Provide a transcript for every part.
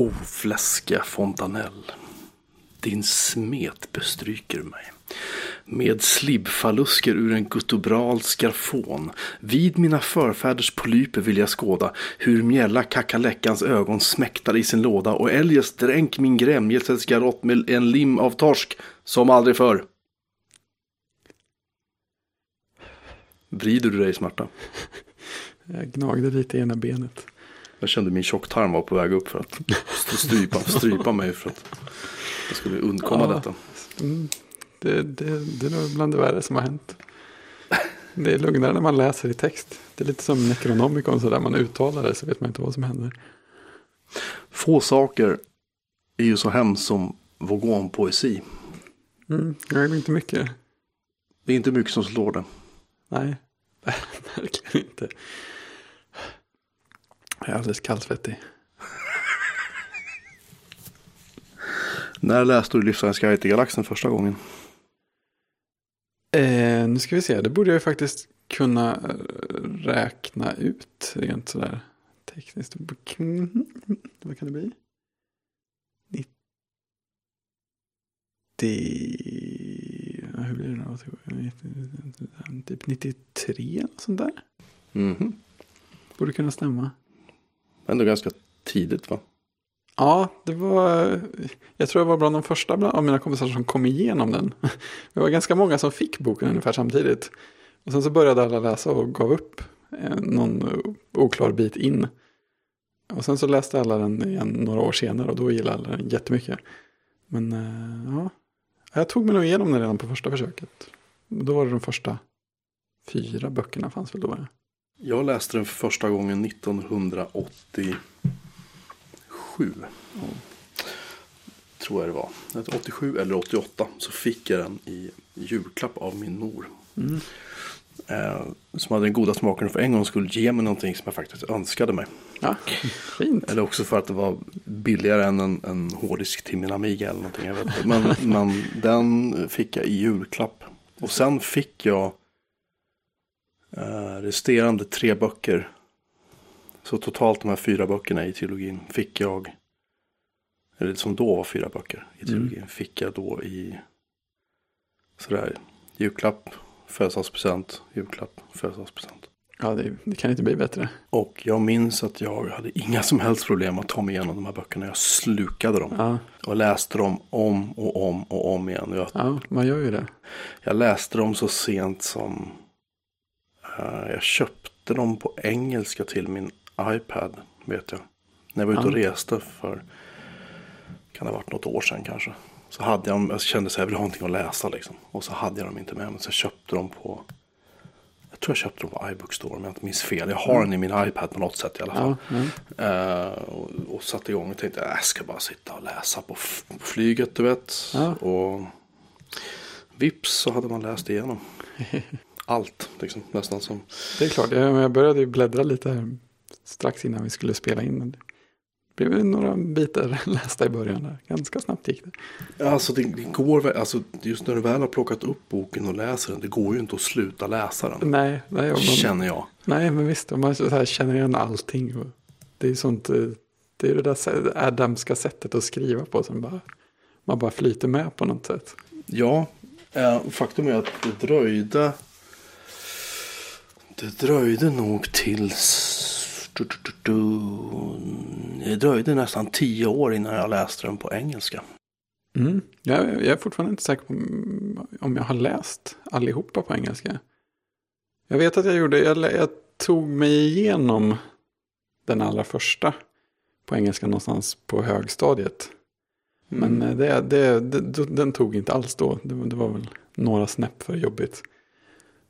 O fläskiga fontanell, din smet bestryker mig. Med slibfalusker ur en guttural skarfon. Vid mina förfäders polyper vill jag skåda hur mjälla kackaläckans ögon smäktar i sin låda och eljest dränk min grämjelsens garott med en lim av torsk som aldrig förr. Vrider du dig i smärta? Jag gnagde lite i ena benet. Jag kände min tjocktarm var på väg upp för att strypa, strypa mig för att jag skulle undkomma Ja. detta. Mm, det, det, det är nog bland det värre som har hänt. Det är lugnare när man läser i text. Det är lite som Necronomicon, så där man uttalar det så vet man inte vad som händer. Få saker är ju så hemskt som Vaughn-poesi. Mm, jag är inte mycket. Det är inte mycket som slår det. Nej, verkligen inte. Jag är alldeles kallsvettig. När läste du Livsfarens guide till galaxen första gången? Eh, nu ska vi se, det borde jag ju faktiskt kunna eh, räkna ut rent sådär tekniskt. Vad kan det bli? 90... ja, Hur blir det då? Typ 93 och sånt där. Mhm. Borde kunna stämma. Ändå ganska tidigt va? Ja, det var... Jag tror jag var bland de första av mina kompisar som kom igenom den. Det var ganska många som fick boken ungefär samtidigt. Och sen så började alla läsa och gav upp eh, någon oklar bit in. Och sen så läste alla den igen några år senare och då gillade alla den jättemycket. Men eh, ja, jag tog mig nog igenom den redan på första försöket. Då var det de första fyra böckerna fanns väl då. Ja. Jag läste den för första gången 1987. Tror jag det var. 87 eller 88 så fick jag den i julklapp av min mor. Mm. Eh, som hade den goda smaken att för en gång skulle ge mig någonting som jag faktiskt önskade mig. Ja, fint. Eller också för att det var billigare än en, en hårddisk till min Amiga eller någonting. Jag vet. Men, men den fick jag i julklapp. Och sen fick jag resterande tre böcker. Så totalt de här fyra böckerna i trilogin fick jag. Eller som då var fyra böcker i trilogin. Fick jag då i sådär julklapp, födelsedagspresent, julklapp, födelsedagspresent. Ja, det, det kan inte bli bättre. Och jag minns att jag hade inga som helst problem att ta mig igenom de här böckerna. Jag slukade dem. Ja, Och läste dem om och om och om igen. Jag, ja man gör ju det. jag läste dem så sent som eh, jag köpte dem på engelska till min iPad. Vet jag. När jag var ute och reste för, kan det ha varit något år sedan kanske. Så hade jag dem, jag kände att jag ville ha någonting att läsa liksom. Och så hade jag dem inte med mig. Så jag köpte dem på, jag tror jag köpte dem på iBookstore om jag inte minns fel. Jag har den i min iPad på något sätt i alla fall. Ja. Eh, och, och satte igång och tänkte jag ska bara sitta och läsa på på flyget du vet. Ja. Och vips så hade man läst igenom. Allt liksom nästan som. Det är klart, jag, började ju bläddra lite här strax innan vi skulle spela in. Det blev några bitar lästa i början där. Ganska snabbt gick det. Alltså det, det går alltså just när du väl har plockat upp boken och läser den. Det går ju inte att sluta läsa den. Nej, nej, man, Känner jag. nej men visst, man här känner igen allting. Och det är ju sånt, eh, det är det där Adamska sättet att skriva på som bara, man bara flyter med på något sätt. Ja, eh, faktum är att det dröjde. Det dröjde nog tills. Det dröjde nästan tio år innan jag läste den på engelska. Mm. Jag, jag är fortfarande inte säker på om- om jag har läst allihopa på engelska. Jag vet att jag gjorde, jag, jag tog mig igenom den allra första på engelska någonstans på högstadiet. Men eh, det, det, det, den tog inte alls då. Det, det var väl några snäpp för jobbigt.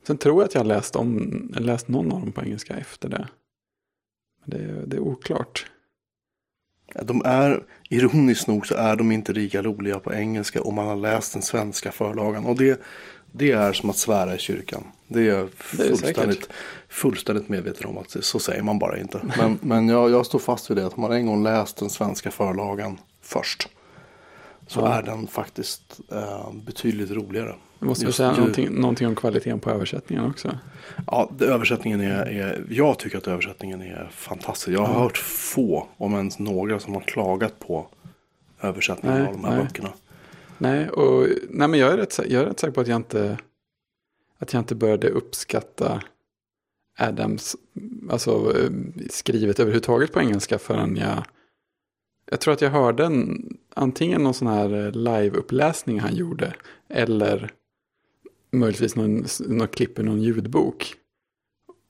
Sen tror jag att jag läst, om, läst någon av dem på engelska efter det. Men det, det är oklart. De är, ironiskt nog så är de inte lika roliga på engelska om man har läst den svenska förlagan. Och det, det är som att svära i kyrkan. Det är jag fullständigt, fullständigt medveten om att så säger man bara inte. Men, men jag, jag står fast vid det att om man en gång läst den svenska förlagan först. Så Ja. är den faktiskt eh, betydligt roligare. Du måste Just säga någonting, någonting om kvaliteten på översättningen också. Ja, det, översättningen är, är, jag tycker att översättningen är fantastisk. Jag har hört få, om ens några, som har klagat på översättningen Nej, av de här nej. böckerna. Nej, och, nej men jag är, rätt, jag är rätt säker på att jag inte, att jag inte började uppskatta Adams, alltså eh, skrivet överhuvudtaget på engelska förrän jag, jag tror att jag hörde en, antingen någon sån här eh, live-uppläsning han gjorde, eller möjligtvis någon, någon klipp i någon ljudbok.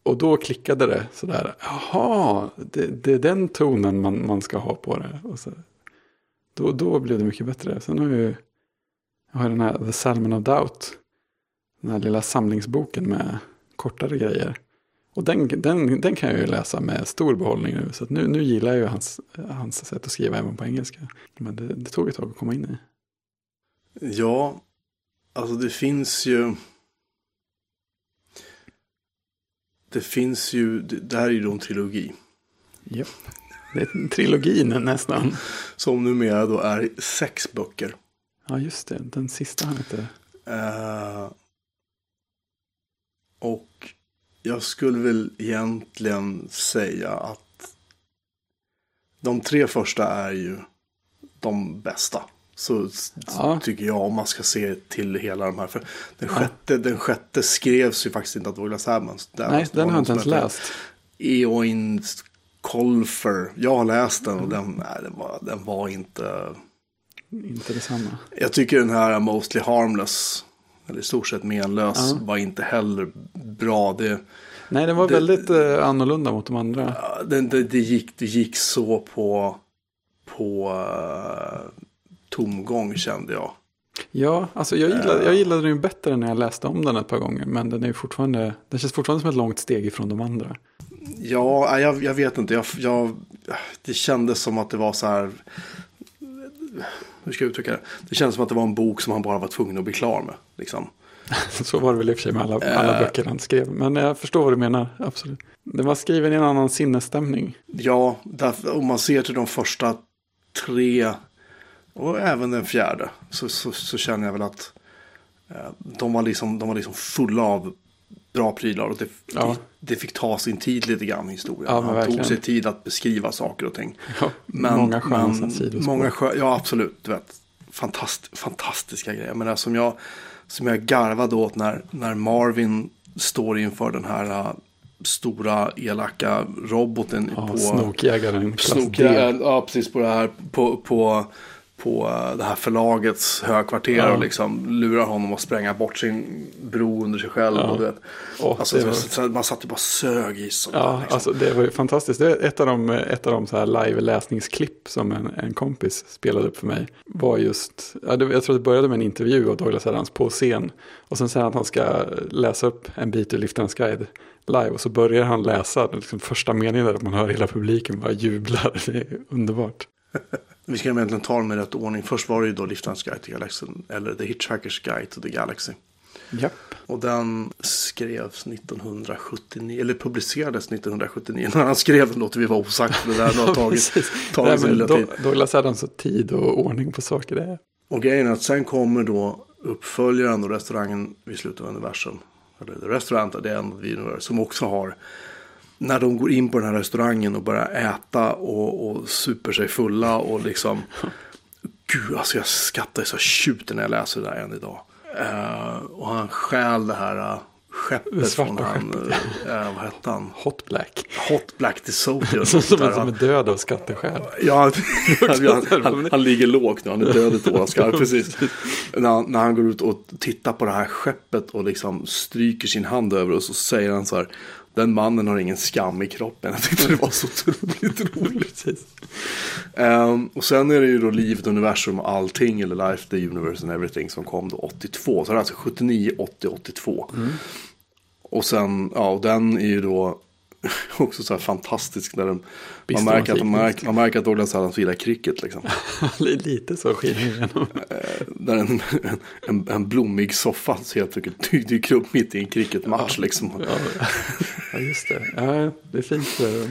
Och då klickade det sådär, jaha, det, det är den tonen man, man ska ha på det. Och så, då, då blev det mycket bättre. Sen har jag ju jag har den här The Salmon of Doubt. Den här lilla samlingsboken med kortare grejer. Och den, den, den kan jag ju läsa med stor behållning nu. Så att nu, nu gillar jag ju hans, hans sätt att skriva även på engelska. Men det, det tog ett tag att komma in i. Ja, alltså det finns ju... Det finns ju, det här är ju då en trilogi. Japp. Det är trilogin nästan. Som numera då är sex böcker. Ja, just det. Den sista han inte... Eh, och jag skulle väl egentligen säga att de tre första är ju de bästa. Så Ja. tycker jag om man ska se till hela de här. För den, Ja. sjätte, den sjätte skrevs ju faktiskt inte av Douglas Adams. Nej, den har jag inte ens läst. Eoin Colfer. Jag har läst den och Mm. den, nej, den, var, den var inte... Inte detsamma. Jag tycker den här Mostly Harmless, eller i stort sett menlös, Ja. var inte heller bra. Det, Nej, den var Det- väldigt eh, annorlunda mot de andra. det, det, det, gick, det gick så på, på uh, tomgång kände jag. Ja, alltså jag gillade, jag gillade den ju bättre när jag läste om den ett par gånger. Men den är fortfarande, den känns fortfarande som ett långt steg ifrån de andra. Ja, nej, jag, jag vet inte. Jag, jag, det kändes som att det var så här. Hur ska jag uttrycka det? Det kändes som att det var en bok som han bara var tvungen att bli klar med. Liksom. Så var det väl i och för sig med alla, alla Eh. böcker han skrev. Men jag förstår vad du menar, absolut. Den var skriven i en annan sinnesstämning. Ja, om man ser till de första tre och även den fjärde så, så, så känner jag väl att eh, de, var liksom, de var liksom fulla av bra prylar och det, Ja. det, fick ta sin tid lite grann i historien. Ja, Han verkligen. tog sig tid att beskriva saker och ting. Ja, Men, många sköna många skö, Ja, absolut. Du vet, fantast, fantastiska grejer. Men det som jag, som jag garvade åt när, när Marvin står inför den här äh, stora elaka roboten Ja, på... snokjägaren, D. ja, precis på det här, på, på, på det här förlagets högkvarter Ja. och liksom lurar honom att spränga bort sin bro under sig själv. Ja. Och du vet, Åh, alltså, var- man satt ju bara sög i sånt där, Ja, liksom. alltså det var ju fantastiskt. Det ett av de, ett av de så här live-läsningsklipp som en, en kompis spelade upp för mig. Var just, jag tror det började med en intervju av Douglas Adams på scen. Och sen säger han att han ska läsa upp en bit ur Liftarens guide live. Och så börjar han läsa liksom första meningen där man hör hela publiken bara jublar. Det är underbart. Vi ska egentligen ta dem i rätt ordning. Först var det ju då Liftarens guide till galaxen. Eller The Hitchhiker's Guide to the Galaxy. Japp. Och den skrevs 1979, eller publicerades 1979. När han skrev den låter vi vara osagt. för Det där har tagit, tagit sin lilla tid. Do- Douglas Adams har tid och ordning på saker. Det är. Och grejen är att sen kommer då uppföljaren och restaurangen vid slutet av universum. Eller The Restaurant, det är en av universum. Som också har. När de går in på den här restaurangen och börjar äta och, och super sig fulla och liksom. Gud, alltså jag skrattar så tjuter när jag läser det där än idag. Eh, och han stjäl det här uh, skeppet från han, uh, vad hette han? Hot Black. Hot Black DeSoto. Som, som, Där som är död av skatteskäl. Ja, han, han, han, han ligger lågt nu, han är död ett år. Precis. När, han- när han går ut och tittar på det här skeppet och liksom stryker sin hand över och så säger han så här. Den mannen har ingen skam i kroppen. Jag tyckte det var så otroligt roligt. Ehm, och sen är det ju då livet, universum och allting. Eller Life, the universe and everything som kom då 82. Så det är alltså 79, 80, 82. Och sen, ja, och den är ju då också så här fantastisk. Där den, man, märker att, man, märker, man märker att Douglas Adams gillar cricket liksom. Lite så skiner igenom. Där en, en, en blommig soffa så helt enkelt dy- dyker upp mitt i en cricketmatch liksom. Ja, ja, just det. Ja, det är fint. eh,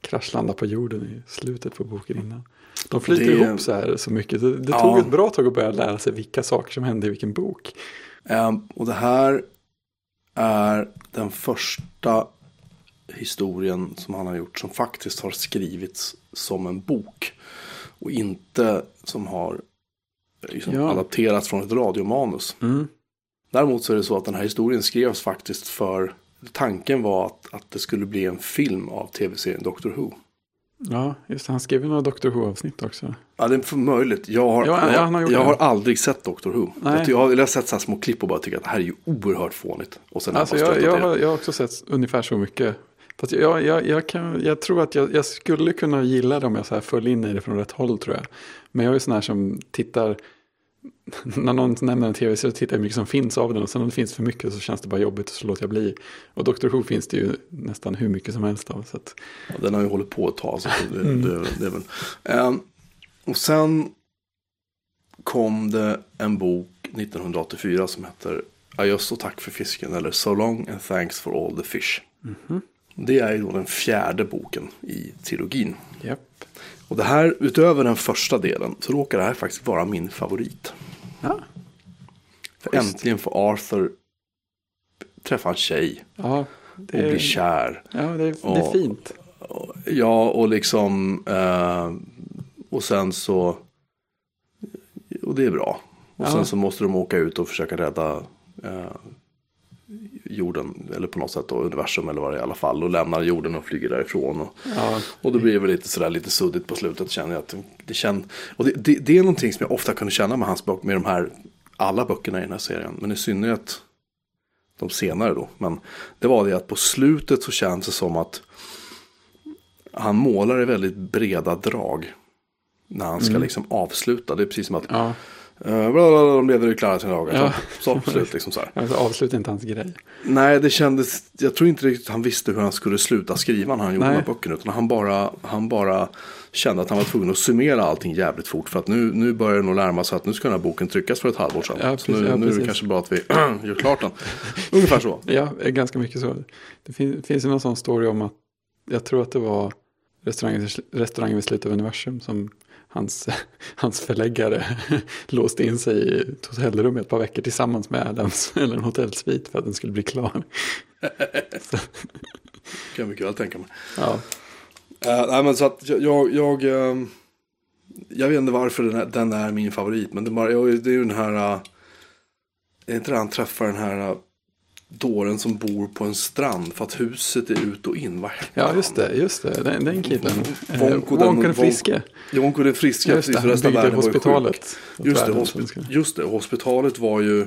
kraschlandar på jorden i slutet på boken innan. De flyter Det- ihop så här så mycket. Det, det Ja. tog ett bra tag att börja lära sig vilka saker som hände i vilken bok. Ehm, och det här är den första historien som han har gjort som faktiskt har skrivits som en bok. Och inte som har liksom Ja. adapterats från ett radiomanus. Mm. Däremot så är det så att den här historien skrevs faktiskt för Tanken var att, att det skulle bli en film av tv-serien Doctor Who. Ja, just det. Han skrev ju några Doctor Who-avsnitt också. Ja, det är för möjligt. Jag har, Ja, ja, jag, har jag har aldrig sett Doctor Who. Nej. Jag, jag har jag har sett så här små klipp och bara tycker att det här är ju oerhört fånigt. Och sen Alltså, jag jag, har, jag har också sett ungefär så mycket. Fast jag, jag, jag, kan, jag tror att jag, jag skulle kunna gilla det om jag så här föll in i det från rätt håll tror jag. Men jag är sån här som tittar, när någon nämner en tv så tittar jag hur mycket som finns av den. Och sen om det finns för mycket så känns det bara jobbigt och så låter jag bli. Och Doctor Who finns det ju nästan hur mycket som helst av. Så att, Ja, Den har ju hållit på ett tag. Så det, Mm. det, det väl. Ehm, och sen kom det en bok 1984 som heter Adjöss och tack för fisken. Eller So long and thanks for all the fish. Mhm. Det är ju då den fjärde boken i trilogin. japp. Och det här, utöver den första delen, så råkar det här faktiskt vara min favorit. Ja, För Schysst. äntligen får Arthur träffa en tjej ja, och det, bli är, kär. ja det, är, det är fint. Ja, och liksom... Eh, och sen så... Och det är bra. Och Ja. sen så måste de åka ut och försöka rädda eh, jorden. Eller på något sätt då universum eller vad det är i alla fall. Och lämnar jorden och flyger därifrån. Och, Ja, och då blir det väl lite sådär lite suddigt på slutet. Känner jag att det känns... Och det, det, det är någonting som jag ofta kunde känna med hans bok. Med de här... Alla böckerna i den här serien. Men i synnerhet de senare då. Men det var det att på slutet så känns det som att han målar i väldigt breda drag. När han ska liksom avsluta. Det är precis som att ja. Eh, de levde klara sina dagar. Ja. Så, så slut liksom så här. Alltså, avsluta inte hans grej. Nej, det kändes, jag tror inte riktigt han visste hur han skulle sluta skriva när han gjorde Nej. de här böckerna. Utan han bara, han bara kände att han var tvungen att summera allting jävligt fort. För att nu, nu börjar det nog närma sig att nu ska den här boken tryckas för ett halvår sedan. Ja, så nu, precis, ja, nu är det precis. kanske bra att vi gör klart den. Ungefär så. Ja, är ganska mycket så. Det fin- finns ju någon sån story om att jag tror att det var restaurangen, restaurangen vid slutet av universum som hans, hans förläggare låste in sig i ett hotellrum ett par veckor tillsammans med Adams eller en hotellsvit för att den skulle bli klar. kan jag mycket väl tänka mig. Ja, Uh, nej, men så att jag, jag, ehm, jag vet inte varför den, här, den är min favorit. Men det är, bara, jag, det är ju den här, uh, är inte det han träffar den här uh, dåren som bor på en strand för att huset är ut och in. Vad ja just det, just det, den, den killen. Eh, Wonko, den- Wonko den Wonko- friske. Jonko den friska, Just det, precis, resten av världen hospitalet. Just det, hospi- just det, hospitalet var ju,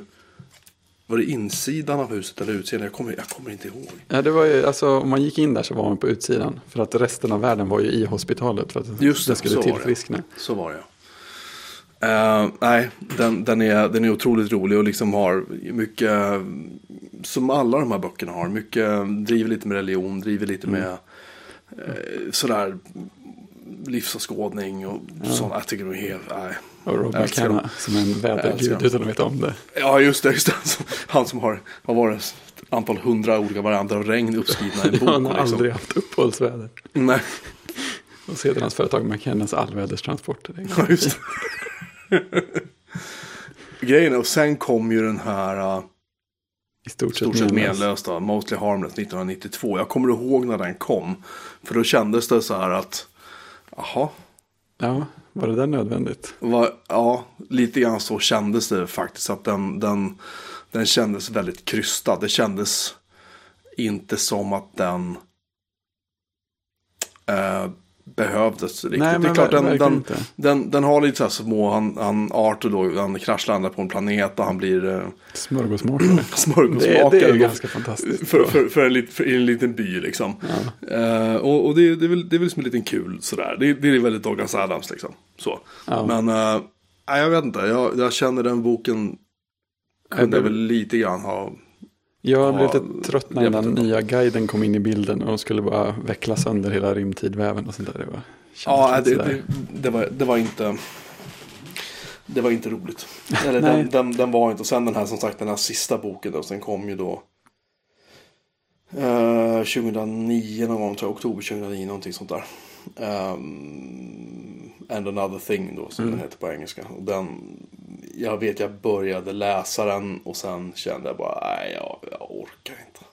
var det insidan av huset eller utsidan? Jag kommer, jag kommer inte ihåg. Ja, det var ju, alltså, om man gick in där så var man på utsidan. För att resten av världen var ju i hospitalet. För att Just det, det skulle så var det. tillfriskna. Så var det ja. Eh, nej, den, den, är, den är otroligt rolig och liksom har mycket, som alla de här böckerna har, mycket, driver lite med religion, driver lite Mm. med eh, sådär livsåskådning och sånt. Jag tycker de är helt, nej. Och Rob McKenna som en Jag vädergud utan att veta om det. Ja, just det, just det. Han som- Han som har, vad var det, antal hundra olika varianter av regn uppskrivna i en bok. Han har liksom. aldrig haft uppehållsväder. Nej, Och sedan hans företag McKennas allväderstransporter. Är ja, just det. Grejen är, och sen kom ju den här uh, I stort stort sett menlös. då, Mostly Harmless 1992. Jag kommer ihåg när den kom. För då kändes det så här att, jaha, Ja, var det där nödvändigt? vad, ja, lite grann så kändes det faktiskt. Att den, den, den kändes väldigt krystad. Det kändes inte som att den eh, behövdes riktigt. Nej, det är men klart, den, den, inte. den, den har lite så här små, han, han Arthur då, han kraschlandar på en planet och han blir eh, Smörgåsmakare. smörgåsmakare. Det, det är ganska fantastiskt. för, för, för, en, lit, för en liten by liksom. Ja. Eh, och och det, det, är väl, det är väl som en liten kul sådär. Det, det är väldigt Douglas Adams liksom. Så. Ja. Men eh, jag vet inte, jag, jag känner den boken kunde Jag väl lite grann ha. Jag blev lite trött när den nya guiden kom in i bilden och skulle bara veckla sönder hela rymdtidväven och sånt där. Det var, Ja, det, det, det, var, det var inte. Det var inte roligt. Eller den, den, den var inte. Och sen den här som sagt den här sista boken då. Sen kom ju då. Eh, 2009 någon gång, tror jag, oktober 2009, någonting sånt där. Um, And another thing då, som den heter på engelska. Och den, jag vet jag började läsa den och sen kände jag bara, nej jag, jag orkar inte.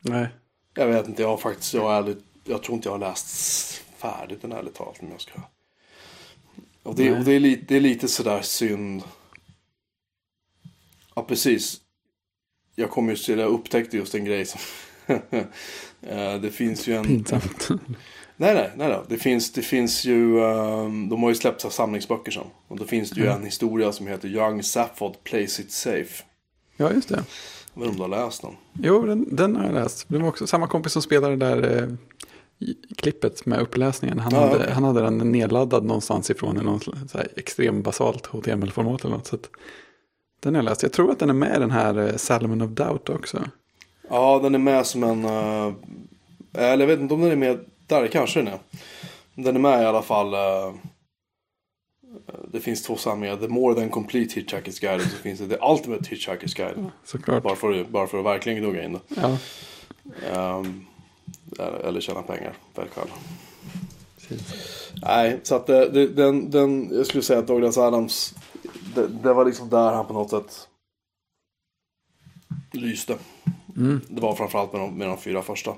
Nej. Jag vet inte, jag har faktiskt, jag, har ärligt, jag tror inte jag har läst färdigt den ärligt talat om jag ska. Och det, och det, är, lite, det är lite sådär synd. Ja, precis. Jag kom just till, jag upptäckte just en grej som... Eh, det finns ju en... Pinsamt. Nej, nej, nej. Det finns, det finns ju... ehm, de har ju släppt samlingsböcker sen. Och då finns det ju en historia som heter Young Safford Plays It Safe. ja, just det. Jag vet inte om du har läst den? Jo, den, den har jag läst. Det var också samma kompis som spelade det där eh, klippet med uppläsningen. Han, Ja, hade, okej. han hade den nedladdad någonstans ifrån i någon så här extrem basalt HTML-format eller något. Så den har jag läst. Jag tror att den är med i den här eh, Salmon of Doubt också. Ja, den är med som en... eh, eller jag vet inte om den är med där, kanske den är. Den är med i alla fall. eh, det finns två samlingar. The More Than Complete Hitchhiker's Guide och så finns det The Ultimate Hitchhiker's Guide. Såklart. Bara för, bara för att verkligen gnugga in det. Ja, Ehm, eller, tjäna pengar, väl själv. Nej, så att det, det, den, den, jag skulle säga att Douglas Adams, det, det var liksom där han på något sätt lyste. Mm. Det var framförallt med de, med de fyra första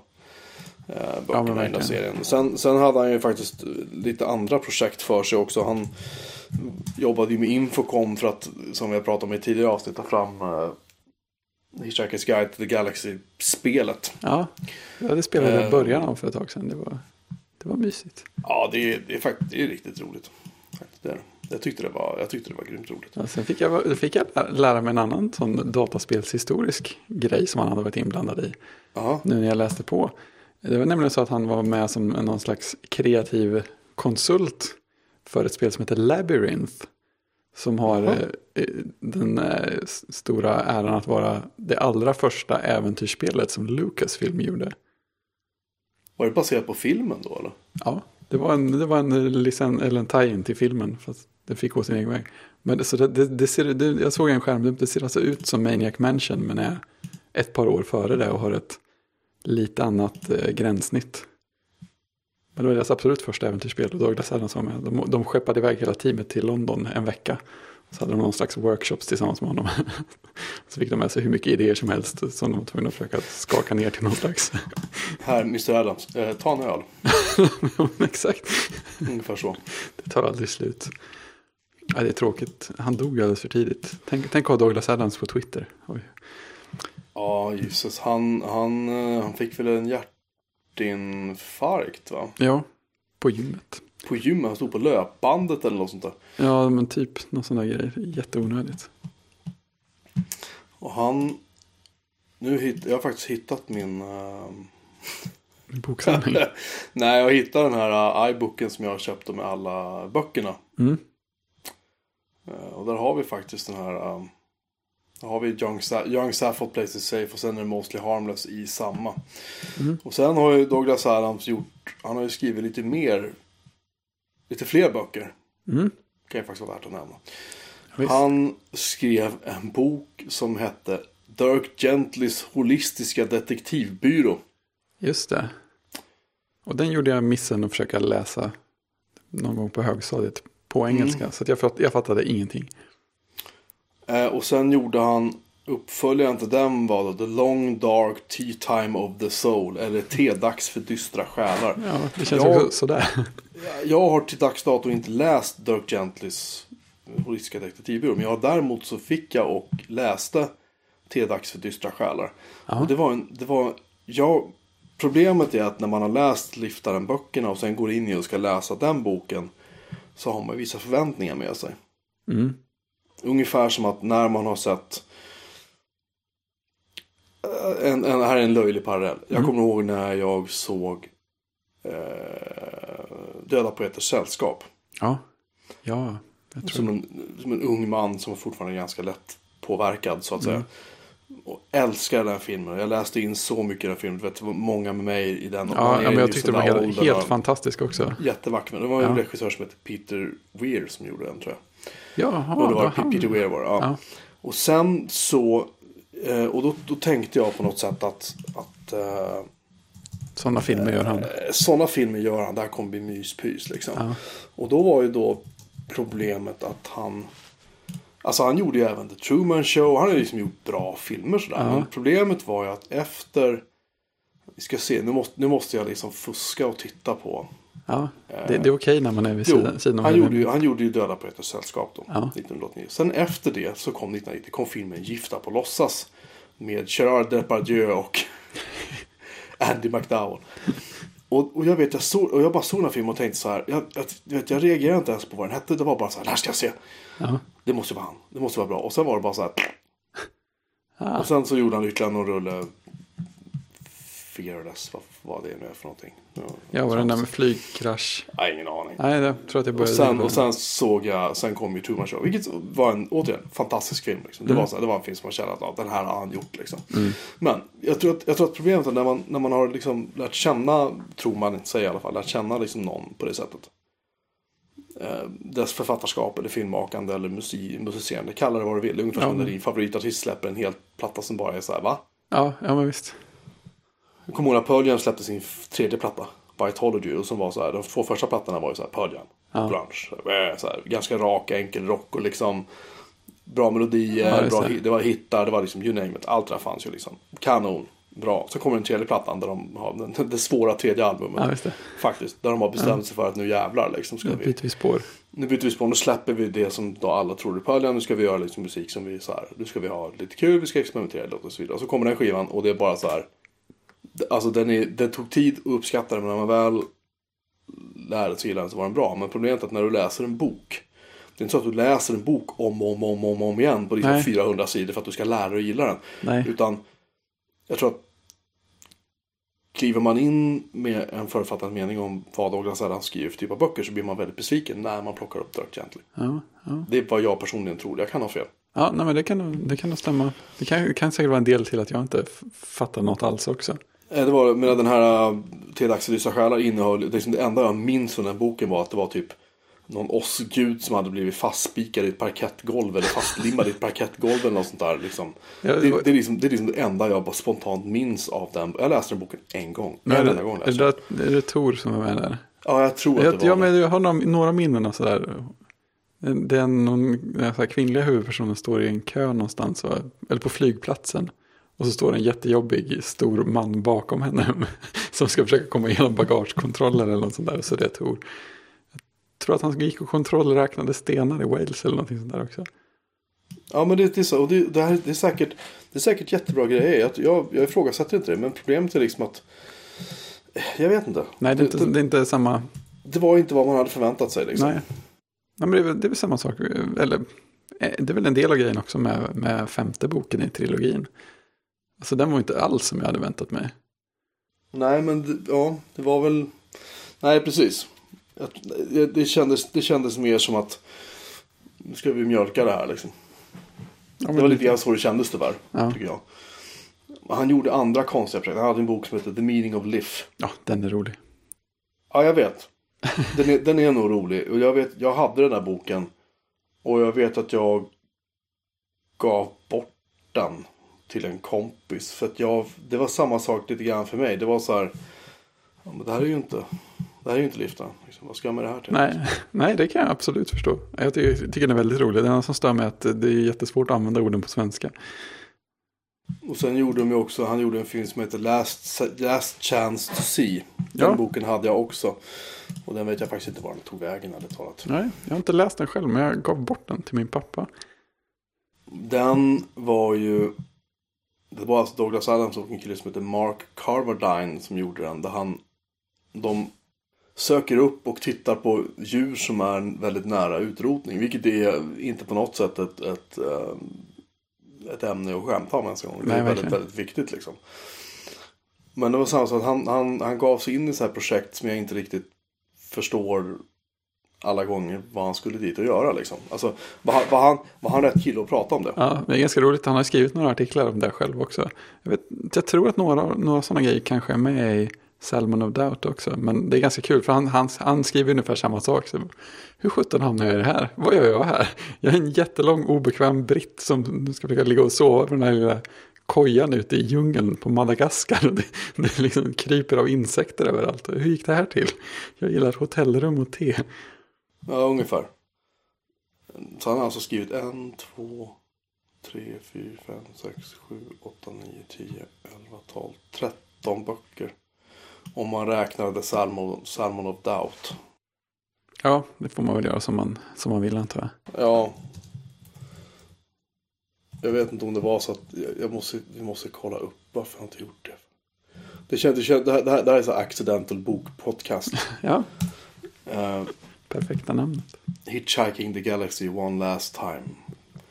eh, böckerna i den serien. Sen, sen hade han ju faktiskt lite andra projekt för sig också. Han jobbade ju med Infocom för att, som vi har pratat om i tidigare avsnitt, ta fram eh, Hitchhiker's Guide to the Galaxy-spelet. Ja, ja, det spelade jag i Eh. början av för ett tag sedan. Det var, det var mysigt. Ja, det är, det är faktiskt det är riktigt roligt. Det är, jag, tyckte det var, jag tyckte det var grymt roligt. Ja, sen fick jag, fick jag lä- lära mig en annan sån dataspelshistorisk grej som han hade varit inblandad i. Jaha. nu när jag läste på. Det var nämligen så att han var med som någon slags kreativ konsult för ett spel som heter Labyrinth. Som har eh, den eh, stora äran att vara det allra första äventyrsspelet som Lucasfilm gjorde. Var det baserat på filmen då eller? Ja, det var en, det var en, licen, eller en tie-in till filmen. Fast det fick gå sin egen väg. Men så det, det, det ser, det, jag såg en skärm, det ser alltså ut som Maniac Mansion men är ett par år före det och har ett lite annat eh, gränssnitt. Men det var deras absolut första äventyrsspel och Douglas Adams var med. De, de skeppade iväg hela teamet till London en vecka. Så hade de någon slags workshops tillsammans med honom. Så fick de med sig hur mycket idéer som helst som de var tvungna att försöka skaka ner till någon slags. Här, Mr Adams, eh, ta en öl. Exakt. Ungefär så. Det tar aldrig slut. Ja, det är tråkigt. Han dog alldeles för tidigt. Tänk, tänk att ha Douglas Adams på Twitter. Oj. Ja, Jesus. Han, han, eh, han fick väl en hjärtinfarkt va? Ja, på gymmet. På gymmet, han stod på löpbandet eller något sånt där. Ja, men typ någon sån där grej. Jätteonödigt. Och han... Nu hitt, jag har faktiskt hittat min... En boksamling. Nej, jag hittade den här uh, iBooken som jag köpte med alla böckerna. Mm. Eh, och där har vi faktiskt den här... Um, där har vi Young, Sa- Young Safford Plays It Safe och sen är det Mostly Harmless i samma. Mm. Och sen har ju Douglas Adams gjort... Han har ju skrivit lite mer... Lite fler böcker. Mm. Kan ju faktiskt vara värt att nämna. Visst. Han skrev en bok som hette Dirk Gentlys holistiska detektivbyrå. Just det. Och den gjorde jag missen att försöka läsa någon gång på högstadiet på engelska. Så att jag, fatt, jag fattade ingenting. Eh, och sen gjorde han uppföljaren till den var då The Long Dark Tea Time of the Soul. Eller Te-dags för dystra själar. Ja, det känns Ja. också sådär. Jag har till dags dato inte läst Dirk Gentlys holistiska detektivbyrå. Men jag däremot så fick jag och läste Te-dags för dystra själar. Och det var en, det var, jag, problemet är att när man har läst Liftaren-böckerna och sen går in i och ska läsa den boken. Så har man vissa förväntningar med sig. Mm. Ungefär som att när man har sett Eh, en, en, här är en löjlig parallell. Jag Mm. kommer ihåg när jag såg eh, Döda poeters sällskap. Ja. Ja, jag tror Som en, som en ung man som var fortfarande ganska lätt påverkad så att säga. Mm. Och älskar den filmen. Jag läste in så mycket i den filmen. Du vet, det var många med mig i den. Ja, är ja men jag tyckte den var helt, helt fantastisk också. Jättevacker. Det var en Ja. regissör som heter Peter Weir som gjorde den tror jag. Jaha, och det var han. Peter Weir var det, ja. Ja. Och sen så Eh, och då, då tänkte jag på något sätt att, att eh, Sådana filmer gör han. sådana filmer gör han. Det här kommer bli myspys liksom. Ja. Och då var ju då problemet att han Alltså han gjorde ju även The Truman Show. Han har ju liksom gjort bra filmer sådär. Ja. Men problemet var ju att efter Vi ska se, nu måste, nu måste jag liksom fuska och titta på. Ja, det, det är okej när man är vid Jo, sidan, sidan om han, gjorde ju, han gjorde ju Döda poeters sällskap då, Ja. 1989. Sen efter det så kom 1990 kom filmen Gifta på låtsas. Med Gerard Depardieu och Andy McDowell. Och, och jag vet, jag, såg, och jag bara såg den här filmen och tänkte så här. Jag, jag, jag, vet, jag reagerade inte ens på vad den hette. Det var bara så här, det här ska jag se. Ja. Det måste vara han. Det måste vara bra. Och sen var det bara så här. Ah. Och sen så gjorde han ytterligare någon rulle. Fearless, vad vad det nu är för någonting. Ja, Ja, var den där med flygkrasch. Nej, ingen aning. Nej, jag tror att jag Och började... sen, och sen såg jag, sen kom ju Truman Show. Vilket var en, återigen, fantastisk film. Liksom. Det, Mm. var så här, det var en film som man kände att ja, den här har han gjort. Liksom. Men jag tror, att, jag tror att problemet är när man, när man har liksom lärt känna, tror man sig i alla fall, lärt känna liksom någon på det sättet. Eh, dess författarskap eller filmmakande eller musik, musicerande, kalla det vad du vill. Ungefär Ja, som när men- din favoritartist släpper en helt platta som bara är så här, va? Ja, ja, men visst. Jag kommer ihåg när Pearl Jam släppte sin tredje platta, Biology, och som var så här, de två första plattorna var ju så här Pearl Jam, Ja. grunge, så här, ganska rak, enkel rock och liksom bra melodier, Ja, bra, det. var hittar, det var liksom you name it, allt det där fanns ju liksom. Kanon, bra. Så kommer den tredje plattan där de har den, det svåra tredje albumet. Ja. Faktiskt, där de har bestämt sig för att nu jävlar liksom ska Nu byter vi spår. nu byter vi spår, nu släpper vi det som då alla trodde på Pearl Jam. Nu ska vi göra liksom musik som vi så här. Nu ska vi ha lite kul, vi ska experimentera lite och så vidare. Och så kommer den skivan och det är bara så här. Alltså den, är, den tog tid att uppskatta den men när man väl lärde sig den så var den bra. Men problemet är att när du läser en bok. Det är inte så att du läser en bok om och om, om, om, om igen på liksom Nej. 400 sidor för att du ska lära dig att gilla den. Nej. Utan jag tror att kliver man in med en författad mening om vad Douglas Adams skriver för typ av böcker så blir man väldigt besviken när man plockar upp Dirk Gently. Ja, ja. Det är vad jag personligen tror. Jag kan ha fel. ja nej, men det kan, nog- det kan stämma. Det kan, kan säkert vara en del till att jag inte fattar något alls också. Eh, Det var, men den här uh, Ted Axel Lysa själar innehöll, liksom det enda jag minns från den boken var att det var typ någon ossgud som hade blivit fastspikad i ett parkettgolv eller fastlimmad i ett parkettgolv eller något sånt där. Liksom. Ja, det det, det, är liksom, det är liksom det enda jag bara spontant minns av den. Jag läste den boken en gång. Men en är, gång det, läste är, jag. det, är det Tor som är med där? Ja, jag tror att Jag, det var ja, det. men jag har några, några minnen av sådär. Det är någon den här kvinnliga huvudpersonen står i en kö någonstans. Eller på flygplatsen. Och så står en jättejobbig stor man bakom henne. Som ska försöka komma igenom bagagekontroller eller något sånt där. Så det är Tor. Jag tror att han gick och kontrollräknade stenar i Wales eller någonting sånt där också. Ja men det, det är så. Och det, det, här, det, är säkert, det är säkert jättebra grejer. Jag, jag, jag ifrågasätter inte det. Men problemet är liksom att. Jag vet inte. Nej, det är inte, det, det är inte samma. det var inte vad man hade förväntat sig. Liksom. Nej. Nej, men det är, väl, det är väl samma sak. Eller eh, det är väl en del av grejen också med, med femte boken i trilogin. Alltså den var inte alls som jag hade väntat mig. Nej, men ja, det var väl... Nej, precis. Det, det, kändes, det kändes mer som att nu ska vi mjölka det här liksom. Ja, Det var lite grann så det kändes tyvärr, Ja. tycker jag. Han gjorde andra konstiga projekt. Han hade en bok som heter The Meaning of Life. Ja, den är rolig. Ja, jag vet. Den är, den är nog rolig. Och jag vet, jag hade den där boken. Och jag vet att jag gav bort den till en kompis. För att jag, det var samma sak lite grann för mig. Det var så här. Ja, men det här är ju inte, det här är ju inte liften. Liksom, vad ska jag med det här till? Nej, nej, det kan jag absolut förstå. Jag tycker, tycker den är väldigt rolig. Det enda som stör mig är att det är jättesvårt att använda orden på svenska. Och sen gjorde de ju också, han gjorde en film som heter Last, Last Chance to See. Den Ja. boken hade jag också. Och den vet jag faktiskt inte var den tog vägen ärligt talat. Nej, jag har inte läst den själv, men jag gav bort den till min pappa. Den var ju... Det var alltså Douglas Adams och en kille som heter Mark Carvardine som gjorde den. Där han... De söker upp och tittar på djur som är väldigt nära utrotning. Vilket är inte på något sätt ett, ett, eh, ett ämne att skämta om ens en gång. Det Nej, är väldigt, verkligen. väldigt viktigt liksom. Men det var samma sak. Han, han, han gav sig in i så här projekt som jag inte riktigt förstår alla gånger vad han skulle dit och göra liksom. Alltså, var, han- var, han, var han rätt kille att prata om det? Ja, det är ganska roligt. Han har skrivit några artiklar om det själv också. Jag, vet, jag tror att några, några sådana grejer kanske är med i Salmon of Doubt också. Men det är ganska kul för han, han, han skriver ungefär samma sak. Så, hur sjutton hamnar jag i det här? Vad gör jag här? Jag är en jättelång obekväm britt som ska försöka ligga och sova på den här lilla kojan ute i djungeln på Madagaskar. Det, det liksom kryper av insekter överallt. Hur gick det här till? Jag gillar hotellrum och te. Ja, ungefär. Så han har alltså skrivit en, två, tre, fyra, fem, sex, sju, åtta, nio, tio, elva, tolv, tretton böcker. Om man räknar The Salmon, Salmon of Doubt. Ja, det får man väl göra som man, som man vill antar jag. Ja. Jag vet inte om det var så att jag måste, vi måste kolla upp varför jag inte gjort det. Det, känns, det, känns, det, här, det här är så accidental bokpodcast. ja. Uh, Perfekta namnet. Hitchhiking the Galaxy One Last Time.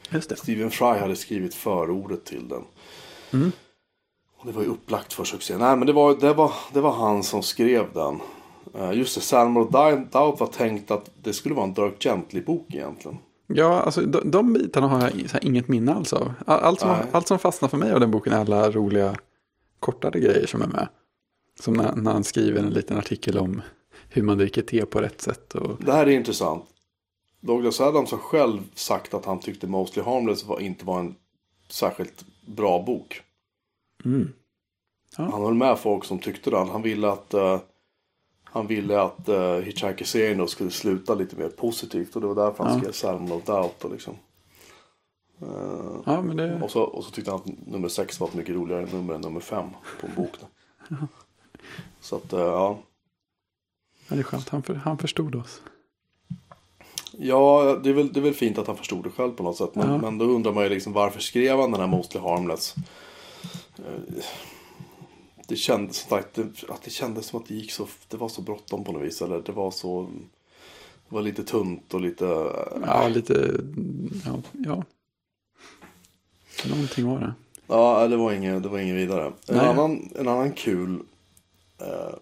Just det. Stephen Fry hade skrivit förordet till den. Mm. Och det var ju upplagt för succé. Nej men det var, det var, det var han som skrev den. Uh, just det, Salmon Doubt var tänkt att det skulle vara en Dirk Gently-bok egentligen. Ja, alltså de, de bitarna har jag inget minne alls av. Allt som, allt som fastnar för mig av den boken är alla roliga kortare grejer som är med. Som när, när han skriver en liten artikel om hur man dricker te på rätt sätt. Och... Det här är intressant. Douglas Adams har själv sagt att han tyckte Mostly Harmless var, inte var en särskilt bra bok. Mm. Ja. Han höll med folk som tyckte det. Han ville att, uh, han ville att uh, Hitchhiker-serien skulle sluta lite mer positivt. Och det var därför han ja. skrev Salmon of Doubt. Och, liksom. Uh, ja, det... och, så, och så tyckte han att nummer sex var ett mycket roligare nummer än nummer fem på en bok. Så att, uh, ja. Ja, det är skönt. Han, för, han förstod oss. Ja, det är, väl, det är väl fint att han förstod det själv på något sätt. Men, ja. men då undrar man ju liksom varför skrev han den här Mostly Harmless? Eh, det kändes som sagt, att det kändes som att det gick så, det var så bråttom på något vis. Eller det var så, det var lite tunt och lite... Ja, lite, ja. ja. Någonting var det. Ja, det var inget, det var inget vidare. En annan, en annan kul eh,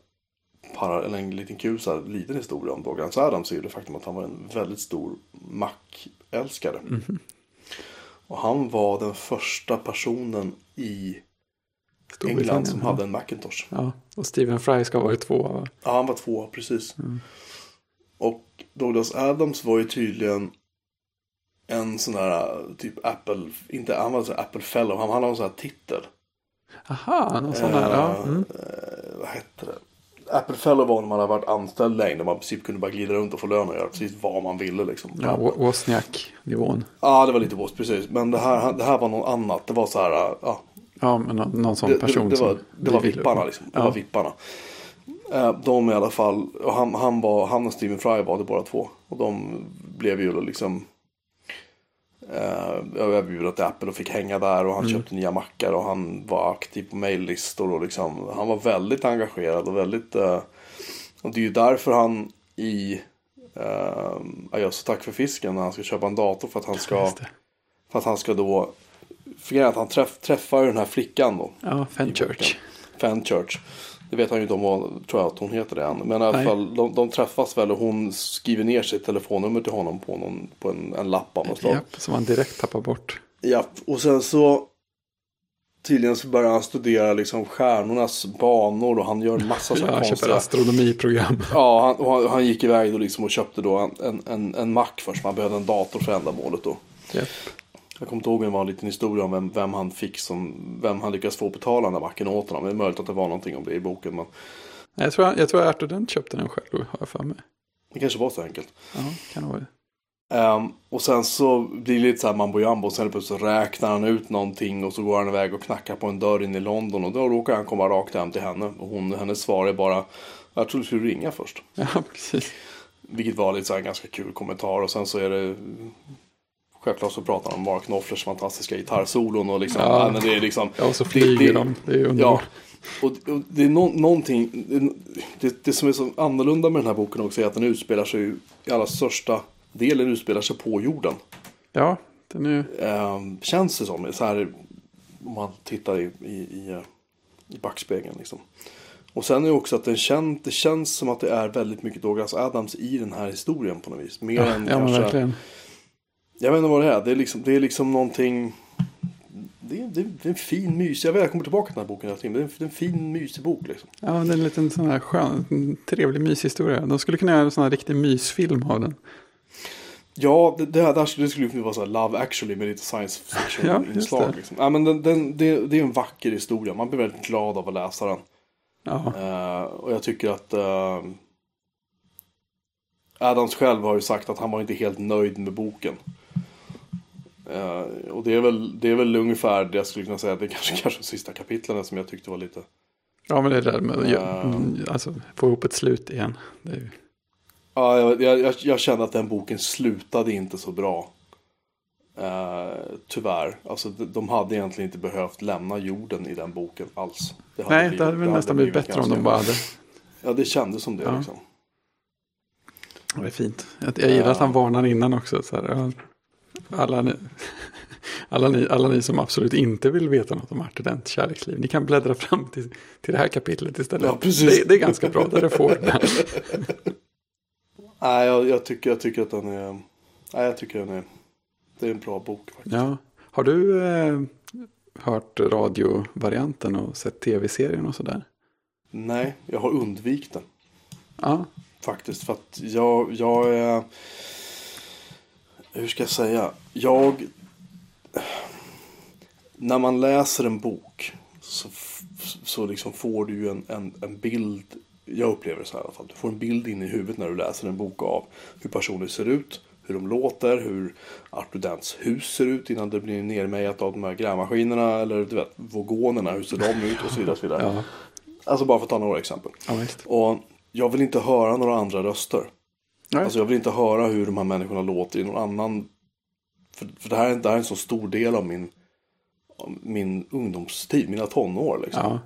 para, eller en liten kul så här, liten historia om Douglas Adams är ju det faktum att han var en väldigt stor Mac-älskare. Mm. Och han var den första personen i England som hade en Macintosh. Ja, och Stephen Fry ska ha varit två. Ja, han var två, precis. Mm. Och Douglas Adams var ju tydligen en sån där typ Apple, inte, han var så Apple Fellow, han hade en sån här titel. Aha, någon sån där, ja. Mm. Eh, vad hette det? Apple Fellow var när man har varit anställd länge. När man i princip kunde bara glida runt och få lön och göra precis vad man ville. Liksom. Ja, Wozniak-nivån. Ja, det var lite Woz, precis. Men det här, det här var något annat. Det var så här, ja. Ja, men någon sån person det, det, det var, som det var vipparna liksom. Det ja. var vipparna. De i alla fall, och han, han, var, han och Stephen Fry var det bara två. Och de blev ju liksom jag erbjudit till Apple och fick hänga där och han mm. köpte nya mackar och han var aktiv på maillistor och liksom han var väldigt engagerad och väldigt uh, och det är ju därför han i uh, Adjöss tack för fisken när han ska köpa en dator för att han ska för att han ska då för att han träff, träffar den här flickan då. Ja, Fenchurch. Fenchurch. Det vet han ju inte om vad, tror jag att hon heter det än. Men i alla Nej. fall, de, de, träffas väl och hon skriver ner sitt telefonnummer till honom på, någon, på en, en lapp av något slag. Japp, som han direkt tappar bort. Ja, och sen så Tydligen så börjar han studera liksom stjärnornas banor och han gör en massa sådana ja, konstiga... köper astronomiprogram. Ja, han, och han, han, gick iväg då liksom och köpte då en, en, en Mac först. Man behövde en dator för ändamålet då. Yep. Jag kommer inte ihåg om det var en liten historia om vem, vem han fick som, vem han lyckades få betala den där macken åt honom. Det är möjligt att det var någonting om det i boken. Men... Jag tror, jag tror att Arthur Dent köpte den själv, har jag för mig. Det kanske var så enkelt. Ja, kan det vara Um, och sen så blir det lite så här mambo jumbo. Och sen plötsligt så räknar han ut någonting. Och så går han iväg och knackar på en dörr in i London. Och då råkar han komma rakt hem till henne. Och hon, hennes svar är bara. Jag tror du skulle ringa först. Ja, precis. Vilket var lite så här ganska kul kommentar. Och sen så är det Självklart så pratar han om Mark Knopflers fantastiska gitarrsolon och liksom. Ja, men det är liksom. Ja, så flyger det, de. Det är underbart. Ja, och, och det är no, någonting. Det, det, som är så annorlunda med den här boken också är att den utspelar sig i allra största delen utspelar sig på jorden. Ja, den är eh, Känns det som. Så här, om man tittar i, i, i, i backspegeln liksom. Och sen är det också att den kän, det känns som att det är väldigt mycket Douglas Adams i den här historien på något vis. Mer ja, än ja, kanske. Verkligen. Jag vet inte vad det är. Det är liksom, det är liksom någonting. Det är, det är en fin mys. Jag vet, jag kommer tillbaka till den här boken hela tiden. Det är en, det är en fin mysig bok liksom. Ja, det är en liten sån här skön, trevlig myshistoria. De skulle kunna göra en sån här riktig mysfilm av den. Ja, det, det, här, det skulle kunna vara så här Love actually med lite science Ja, fiction-inslag. det. liksom. ja, men den, den, det, det är en vacker historia. Man blir väldigt glad av att läsa den. Ja, Eh, och jag tycker att eh, Adams själv har ju sagt att han var inte helt nöjd med boken. Eh, och det är, väl, det är väl ungefär det jag skulle kunna säga. Det är kanske, kanske de sista kapitlen som jag tyckte var lite... ja men det är det där med att Ja. ja. mm, alltså, få ihop ett slut igen. Ju... Ja, jag, jag, jag, kände att den boken slutade inte så bra. Eh, tyvärr. Alltså, de, de hade egentligen inte behövt lämna jorden i den boken alls. Det Nej, blivit- det hade väl nästan blivit bättre om de bara hade... Ja, det kändes som det Ja. liksom. Det är fint. Jag, jag gillar att han varnar innan också. Så här, alla, ni, alla, ni, alla ni som absolut inte vill veta något om Artident kärleksliv. Ni kan bläddra fram till, till det här kapitlet istället. Ja, precis. Det, det är ganska bra. Där det får. Nej, jag, jag, tycker, jag tycker att den är... Nej, jag tycker den är... Det är en bra bok faktiskt. Ja. Har du eh, hört radiovarianten och sett tv-serien och sådär? Nej, jag har undvikit den. Ja, Faktiskt. För att jag, jag är... Hur ska jag säga? Jag... När man läser en bok så, så liksom får du ju en, en, en bild. Jag upplever det så här i alla fall. Du får en bild in i huvudet när du läser en bok av hur personer ser ut. Hur de låter, hur Arthur Dents hus ser ut innan det blir nermejat av de här grävmaskinerna. Eller du vet, vogonerna, hur ser de ut och så vidare. Och så vidare. ja, Alltså bara för att ta några exempel. ja. Och jag vill inte höra några andra röster. Nej. Alltså jag vill inte höra hur de här människorna låter i någon annan. För, för det, här, är- det här är en så stor del av min, av min ungdomstid, mina tonår. Liksom. Ja,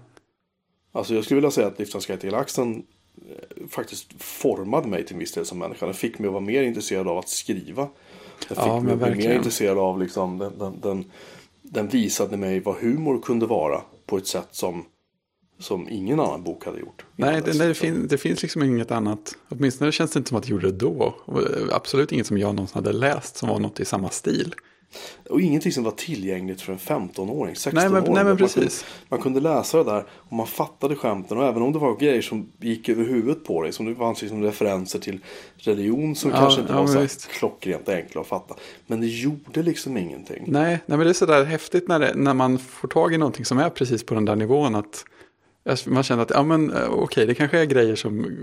Alltså jag skulle vilja säga att Liftans Guide till Galaxen eh, faktiskt formade mig till en viss del som människa. Den fick mig att vara mer intresserad av att skriva. Den fick Ja, mig att bli mer intresserad av liksom, den, den, den, den visade mig vad humor kunde vara på ett sätt som, som ingen annan bok hade gjort. Nej, det, det, fin, det finns liksom inget annat. Åtminstone känns det inte som att det gjorde det då. Och Absolut inget som jag någonsin hade läst som var något i samma stil. Och ingenting som var tillgängligt för en 15-åring, 16-åring. Nej, men, nej, men Man precis. kunde, man kunde läsa det där och man fattade skämten. Och även om det var grejer som gick över huvudet på dig. Som det fanns liksom referenser till religion som Ja, kanske inte ja, var så visst. klockrent enkla att fatta. Men det gjorde liksom ingenting. Nej, nej men det är sådär häftigt när, det, när man får tag i någonting som är precis på den där nivån. att man känner att ja, men, eh, okej, det kanske är grejer som...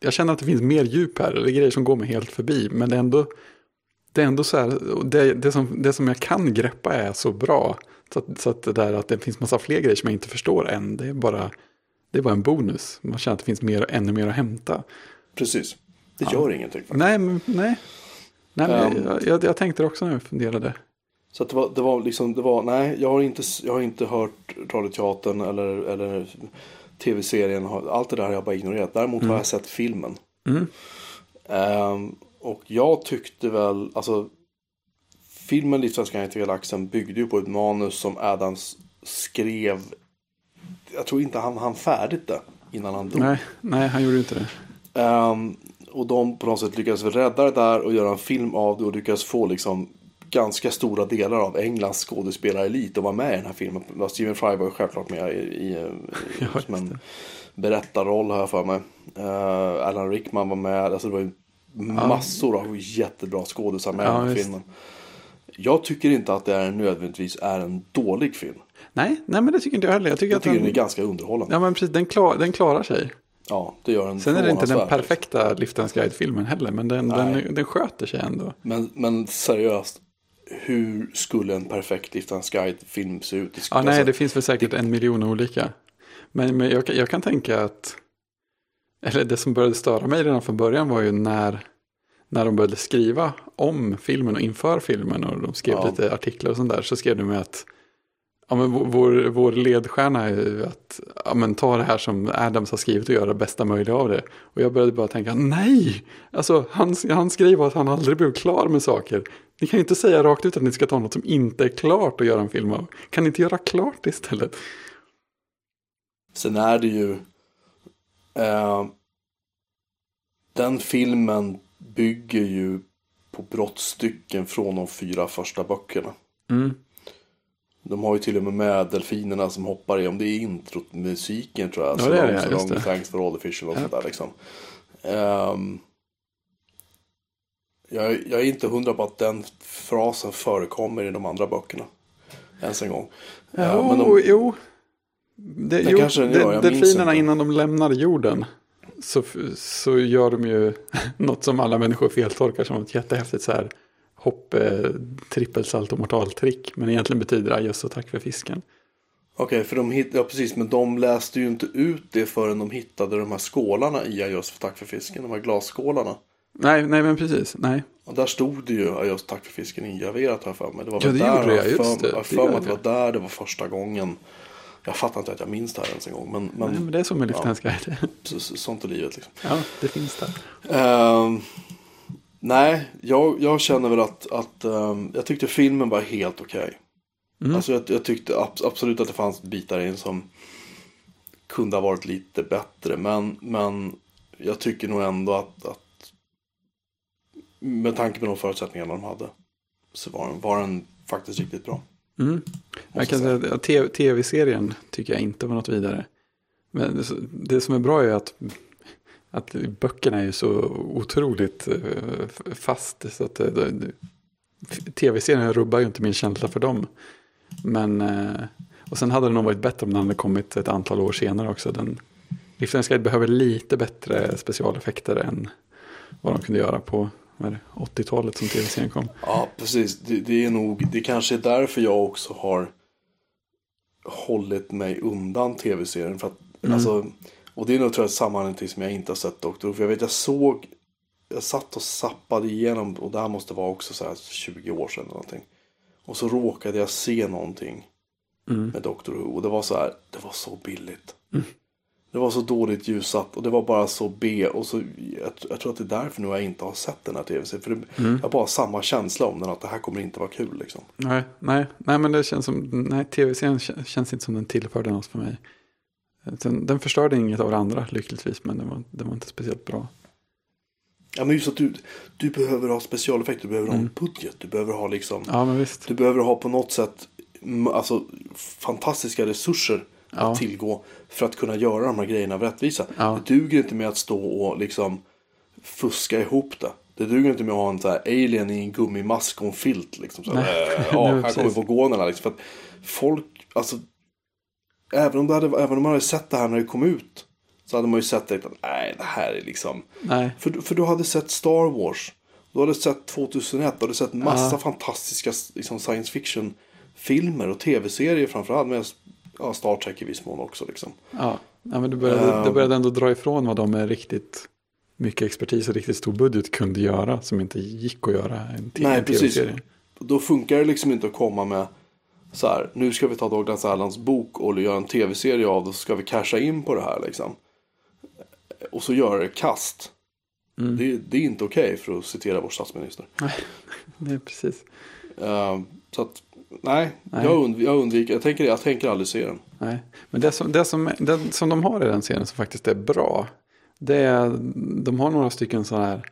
Jag känner att det finns mer djup här. Eller grejer som går mig helt förbi. Men det är ändå, det är ändå så här. Det, det, som, det som jag kan greppa är så bra. Så att, så att det där att det finns massa fler grejer som jag inte förstår än. Det är bara, det är bara en bonus. Man känner att det finns mer, ännu mer att hämta. Precis. Det gör ingenting. Faktiskt. Nej, men, nej. nej men Ehm. jag, jag, jag tänkte också när jag funderade. Så det var, det var liksom, det var, nej, jag har inte, jag har inte hört radioteatern eller, eller tv-serien. Allt det där har jag bara ignorerat. Däremot har jag sett filmen. Mm. Ehm, och jag tyckte väl, alltså filmen Livsens guide till galaxen byggde ju på ett manus som Adams skrev. Jag tror inte han hann färdigt det innan han dog. Nej, nej, han gjorde inte det. Ehm, och de på något sätt lyckades rädda det där och göra en film av det och lyckades få liksom ganska stora delar av Englands skådespelarelit att vara med i den här filmen. Stephen Fry var ju självklart med i, i, i Ja, som en berättarroll jag för mig. Uh, Alan Rickman var med. Alltså det var ju massor av jättebra skådisar med i Ja, den här filmen. Jag tycker inte att det är nödvändigtvis är en dålig film. Nej, nej, men det tycker inte jag heller. Jag tycker Jag att tycker den, den är ganska underhållande. ja, men precis, den, klar, den klarar sig. Ja, det gör den Sen är det inte den perfekta Liftens Guide-filmen heller, men den, den, den sköter sig ändå. Men, men seriöst, hur skulle en perfekt Liftans Guide-film se ut? Det skulle- nej, alltså, det finns väl säkert en miljon olika. Men, men jag, kan- jag kan tänka att, eller det som började störa mig redan från början var ju när, när de började skriva om filmen och inför filmen och de skrev Ja. lite artiklar och sånt där, så skrev de med att Ja, men vår- vår, ledstjärna är ju att ja, men ta det här som Adams har skrivit och göra det bästa möjliga av det. Och jag började bara tänka, nej! Alltså, hans grej var att han aldrig blev klar med saker. Ni kan ju inte säga rakt ut att ni ska ta något som inte är klart att göra en film av. Kan ni inte göra klart istället? Sen är det ju... Eh, den filmen bygger ju på brottstycken från de fyra första böckerna. Mm. De har ju till och med med delfinerna som hoppar i, om det är introt, musiken tror jag. Ja, så det är det, so just det. Thanks for all the fish och Ja. sånt där liksom. Ehm, Jag, jag är inte hundra på att den frasen förekommer i de andra böckerna. Ens en gång. Jo, Ja, men de, jo. Det, Det jo, kanske den gör, minns delfinerna innan de lämnar jorden. Så, så gör de ju något som alla människor feltolkar som ett jättehäftigt så här hopp, eh, trippelsalt och mortaltrick. Men egentligen betyder adjöss och tack för fisken. Okej, för de hit, ja precis, men de läste ju inte ut det förrän de hittade de här skålarna i just för tack för fisken, de här glasskålarna. Nej, nej men precis. Nej. Och där stod det ju just tack för fisken ingraverat har jag för mig. Det var Ja, det där, gjorde jag just för, det. Jag för mig att det var där det var första gången. Jag fattar inte att jag minns det här ens en gång. Men, men, nej, men det är som med så, så, sånt är livet liksom. Ja, det finns där. Ehm, nej, jag, jag känner väl att, att ehm, jag tyckte filmen var helt okej. Mm. Alltså jag, jag tyckte ab- absolut att det fanns bitar in som kunde ha varit lite bättre. Men, men jag tycker nog ändå att, att med tanke på de förutsättningarna de hade så var den, var den faktiskt riktigt bra. Mm. Jag kan säga att ja, tv-serien tycker jag inte var något vidare. Men det, det som är bra är att, att böckerna är så otroligt eh, fast. Så att det, tv-serien rubbar ju inte min känsla för dem. Men, eh, och sen hade det nog varit bättre om den hade kommit ett antal år senare också. Den, Livsens Guide behöver lite bättre specialeffekter än vad de kunde göra på 80-talet som tv-serien kom. Ja, precis. Det, det är nog, det kanske är därför jag också har hållit mig undan tv-serien. För att, Mm. alltså, och det är nog tror jag samma anledning som jag inte har sett Doctor Who. För jag vet, jag såg, jag satt och sappade igenom, och det här måste vara också så här 20 år sedan eller någonting. Och så råkade jag se någonting Mm. med Doctor Who. Och det var så här, det var så billigt. Det var så dåligt ljussatt och det var bara så B. Och så, jag, jag tror att det är därför nu jag inte har sett den här tv-serien. För det, jag har bara samma känsla om den, att det här kommer inte vara kul liksom. Nej, nej, nej, men det känns som, nej, tv-serien kä- känns inte som den tillförde något för mig. Den, den förstörde inget av det andra lyckligtvis, men den var, den var inte speciellt bra. Ja men just att du, du behöver ha specialeffekter, du behöver ha en budget, du behöver ha liksom, Ja, men visst. du behöver ha på något sätt alltså, fantastiska resurser Ja. att tillgå för att kunna göra de här grejerna rättvisa. Ja. Det duger inte med att stå och liksom fuska ihop det. Det duger inte med att ha en så här alien i en gummimask och en filt. Liksom, så här, äh, ja, här kommer vogonerna. Liksom, för att folk, alltså, även om, det hade, även om man hade sett det här när det kom ut. Så hade man ju sett det att nej, det här är liksom. Nej, För, för du hade sett Star Wars. Du hade sett 2001. Du hade sett massa fantastiska liksom, science fiction filmer och tv-serier framförallt. Men ja, Star Trek i viss mån också liksom. ja. ja men det började, Ehm. det började ändå dra ifrån vad de med riktigt mycket expertis och riktigt stor budget kunde göra, som inte gick att göra en, t- Nej, precis. Då funkar det liksom inte att komma med så här. Nu ska vi ta Douglas Adams bok och göra en tv-serie av det. Så ska vi casha in på det här liksom. Och så göra det kast. Mm. Det, det är inte okej för att citera vår statsminister. Nej, precis. Ehm, så att, nej, Nej. Jag, undv- jag undviker. Jag tänker, jag tänker aldrig se den. Nej, men det som, det som, den, som de har i den serien som faktiskt är bra. Det är, de har några stycken så här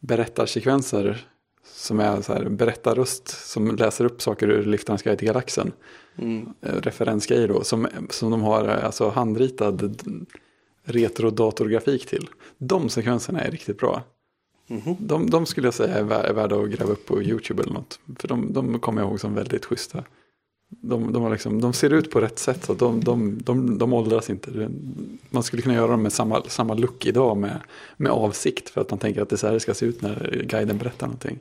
berättarsekvenser. Som är så här berättarröst som läser upp saker ur Liftarens guide till galaxen. Mm. Eh, Referensgrejer då. Som, som de har eh, alltså handritad retrodatorgrafik till. De sekvenserna är riktigt bra. Mhm. De, de skulle jag säga är vär- är värda att gräva upp på YouTube eller något. För de, de kommer jag ihåg som väldigt schyssta. De, de, liksom, de ser ut på rätt sätt så de, de, de, de åldras inte. Man skulle kunna göra dem med samma, samma look idag med, med avsikt för att man tänker att det är så här det ska se ut när guiden berättar någonting.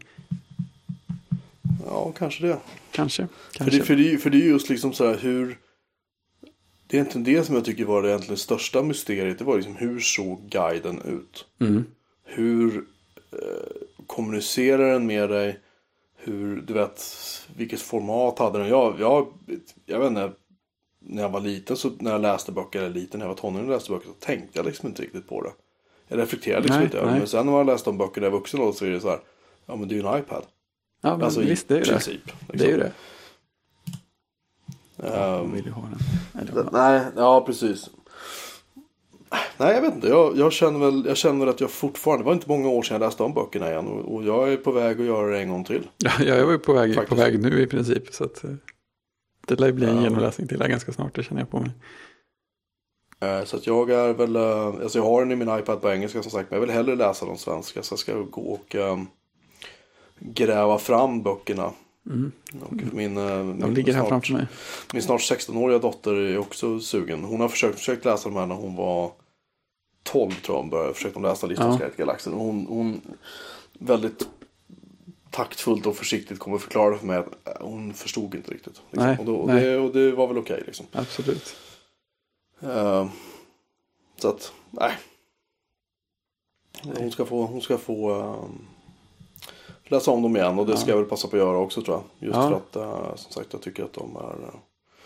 Ja, kanske det. Kanske. För kanske. det, för, det, för det är just liksom så här hur... Det är egentligen det som jag tycker var det egentligen största mysteriet. Det var liksom hur såg guiden ut? Mm. Hur kommunicerar den med dig? Hur, du vet, vilket format hade den? Jag, jag, jag vet inte, när jag var liten, så när jag läste böcker, eller liten, när jag var tonåring och läste böcker, så tänkte jag liksom inte riktigt på det. Jag reflekterade liksom Nej, inte över det. Men sen när man läst de böcker där jag är vuxen så är det så här, ja men det är ju en iPad. Ja, men Alltså visst, det är i ju det. princip. Det är ju det. Ehm, Jag vill ju ha den. Nej, ja precis. Nej, jag vet inte. Jag, jag, känner väl, jag känner väl att jag fortfarande, det var inte många år sedan jag läste om böckerna igen. Och, och jag är på väg att göra det en gång till. Ja, jag ju på väg, på väg nu i princip. Så att, eh, det lär bli en Ja. genomläsning till här ganska snart, det känner jag på mig. Eh, Så att jag är väl, eh, alltså jag har den i min iPad på engelska som sagt. Men jag vill hellre läsa de svenska. Så jag ska gå och ehm, gräva fram böckerna. Och min, eh, De min ligger här snart- framför mig. Min snart 16-åriga dotter är också sugen. Hon har försökt, försökt läsa de här när hon var 12 tror jag hon började. Försökte läsa Listan Ja. galaxen. Hon, hon väldigt taktfullt och försiktigt kommer förklara för mig att eh, hon förstod inte riktigt. Liksom. Nej, och, då, och, nej. det, och det var väl okej liksom. Absolut. Eh, så att, nej. Hon ska få, hon ska få ehm, läsa om dem igen och det ska jag väl passa på att göra också tror jag. Just Ja. för att eh, som sagt jag tycker att de är eh,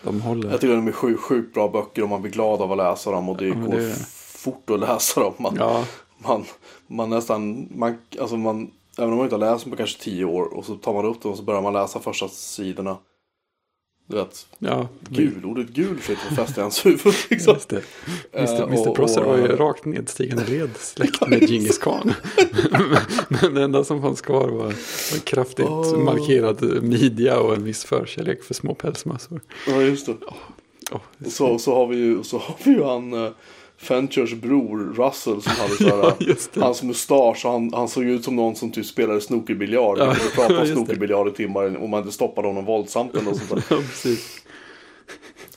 De håller. Jag tycker att de är sjukt, sjukt bra böcker och man blir glad av att läsa dem och det men går det fort att läsa dem. Man, Ja, man, man nästan, man, alltså man, även om man inte har läst dem på kanske tio år och så tar man upp dem och så börjar man läsa första sidorna. Du vet, ja. gul, ordet gul och fäster i hans huvud liksom. Just det. Eh, Mr. Mr. och- Prosser var ju rakt nedstigande led släkt med Djingis khan. Men det enda som fanns kvar var en kraftigt Åh. markerad midja och en viss förkärlek för små pälsmassor. Ja, just det. Är Och så, så, har vi ju, så har vi ju han uh, Fenchers bror Russel som hade så här, Ja, hans mustasch. och Han, han såg ut som någon som typ spelade snookerbiljard. Ja, och pratade om snookerbiljard i timmar om man inte stoppade honom våldsamt eller något sånt där. Ja, precis.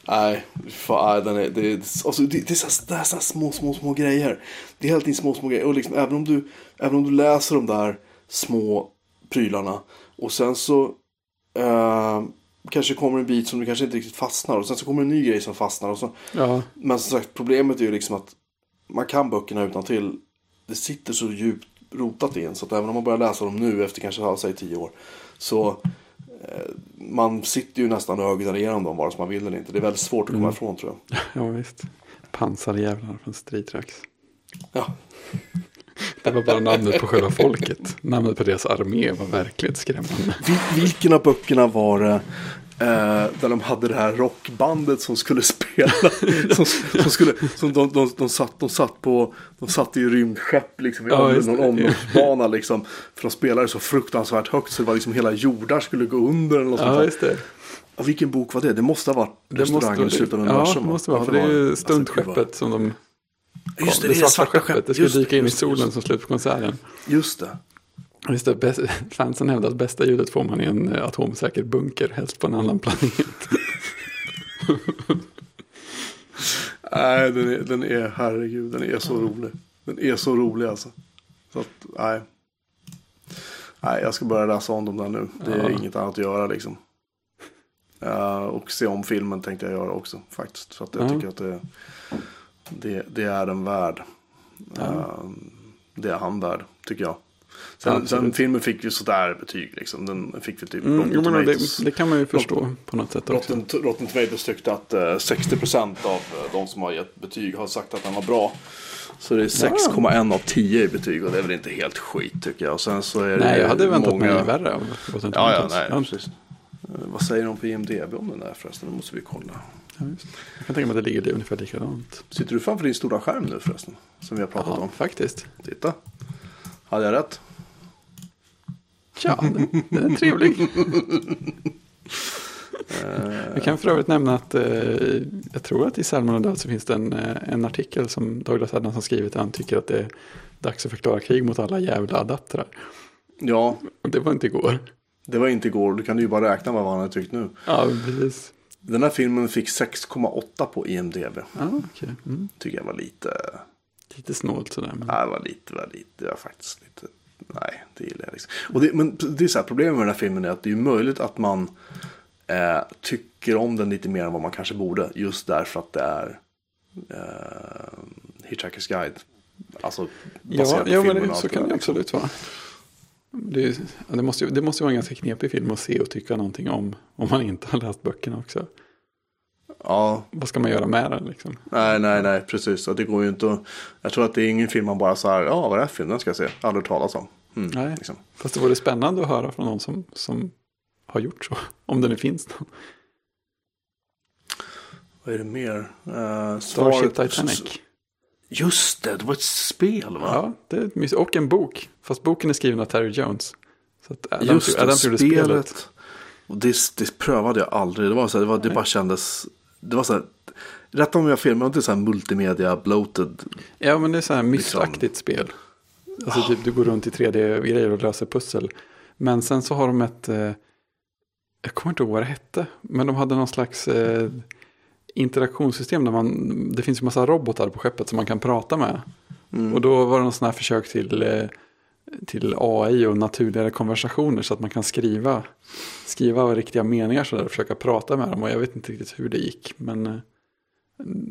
Nej, fan, den är, det, är, alltså, det, det är så här, så små, små, små grejer. Det är hela tiden små, små grejer. Och liksom, även, om du, även om du läser de där små prylarna och sen så eh, kanske kommer en bit som du kanske inte riktigt fastnar och sen så kommer en ny grej som fastnar. Och så, Ja, men som sagt, problemet är ju liksom att man kan böckerna utan till. Det sitter så djupt rotat i en så att även om man börjar läsa dem nu efter kanske säg tio år så eh, man sitter ju nästan och ögnar igenom dem vare sig man vill eller inte. Det är väldigt svårt att komma ifrån tror jag. ja visst. Pansarjävlar från Stritrax. Ja, Det var bara namnet på själva folket. Namnet på deras armé var verkligt skrämmande. Vil- vilken av böckerna var det eh, där de hade det här rockbandet som skulle spela? som, som skulle, som de, de, de, satt, de satt på, de satt i rymdskepp liksom i Ja, det. någon omloppsbana liksom. För de spelade så fruktansvärt högt så det var liksom hela jordar skulle gå under eller något sånt Ja, där. just det. Ja, vilken bok var det? Det måste ha varit Det Restaurangen i slutet av ja, universum. det va? måste vara. Ja, det är ju Alltså, stuntskeppet vad- som de... Just det, det, det är svarta skeppet. Det skulle Just dyka in i just solen just- som slut på konserten. Just det. Just det, bäst, fansen hävdar att bästa ljudet får man i en eh, atomsäker bunker, helst på en annan planet. Nej, den är, den är, herregud, den är så rolig. Den är så rolig alltså. Så att, nej. Nej, jag ska börja läsa om dem där nu. Det är Ja. inget annat att göra liksom. Eh, och se om filmen tänkte jag göra också faktiskt. För att jag Ja. tycker att det, det, det är en värld. Eh, det är han värd, tycker jag. Sen, sen filmen fick ju sådär betyg liksom. Den fick vi typ Mm, Rotten jo, men Tomatoes. det, det kan man ju förstå på något sätt också. Rotten, Rotten Tomatoes tyckte att eh, 60% av eh, de som har gett betyg har sagt att den var bra. Så det är 6,1 av 10 i betyg och det är väl inte helt skit tycker jag. Och sen så är det Nej, jag hade väntat många... mig värre av Rotten Ja, ja, Tomatoes. nej, Ja, precis. Eh, vad säger de på IMDB om den där förresten? Det måste vi kolla. Ja. Jag kan tänka mig att det ligger ungefär likadant. Sitter du framför din stora skärm nu förresten? Som vi har pratat Ja, om. faktiskt. Titta. Hade jag rätt? Ja, den, är trevlig. Vi kan för övrigt nämna att eh, jag tror att i Salmon och död så finns det en, eh, en artikel som Douglas Adams har skrivit där han tycker att det är dags att förklara krig mot alla jävla adaptrar. Ja, Och det var inte igår. det var inte igår. Du kan ju bara räkna vad han har tyckt nu. Ja, precis. Den här filmen fick 6,8 på IMDB. Ja, okej. Mm. Tycker jag var lite... Lite snålt sådär. Men... Ja, det var lite, var lite, det var faktiskt lite, nej, det gillar jag liksom. Och det, men det är så här, problemet med den här filmen är att det är möjligt att man eh, tycker om den lite mer än vad man kanske borde. Just därför att det är eh, Hitchhiker's Guide. Alltså, Ja, baserat på ja men filmen det, och så kan det liksom. absolut vara. Det, det, måste, ju- det måste vara en ganska knepig film att se och tycka någonting om. Om man inte har läst böckerna också. Ja, Vad ska man göra med den liksom? nej, nej, nej, precis. Det går ju inte att, jag tror att det är ingen film man bara så här, ja, vad är det här för film? Den ska jag se. Aldrig talas om. Mm, Nej. liksom. Fast det vore spännande att höra från någon som, som har gjort så. Om det nu finns någon. Vad är det mer? Uh, Starship Titanic. Just det, det var ett spel va? Ja, det är ett mys- Och en bok. Fast boken är skriven av Terry Jones. Så att Adam, Just det, Adam spelet. spelet. Och det, det prövade jag aldrig. Det, var så här, det, var, det bara kändes... Det var så här... Rätt om jag filmade inte så här multimedia bloated. Ja, men det är så här Liksom- mystaktigt spel. Alltså typ du går runt i 3D-grejer och löser pussel. Men sen så har de ett, eh, jag kommer inte ihåg vad det hette, men de hade någon slags eh, interaktionssystem där man, det finns ju massa robotar på skeppet som man kan prata med. Mm. Och då var det någon sån här försök till, eh, till AI och naturligare konversationer så att man kan skriva, skriva riktiga meningar sådär och försöka prata med dem. Och jag vet inte riktigt hur det gick, men eh,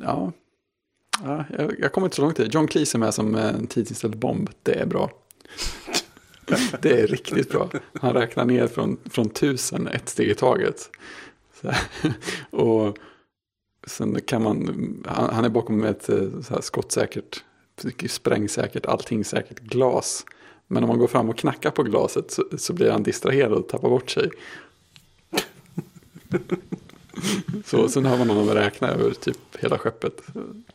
ja. ja jag, jag kommer inte så långt i. John Cleese är med som en tidsinställd bomb, det är bra. Det är riktigt bra. Han räknar ner från, från tusen ett steg i taget. Och sen kan man, han, han är bakom ett eh, så här skottsäkert, sprängsäkert, allting säkert glas. Men om man går fram och knackar på glaset så, så blir han distraherad och tappar bort sig. Så sen har man honom att räkna över typ hela skeppet.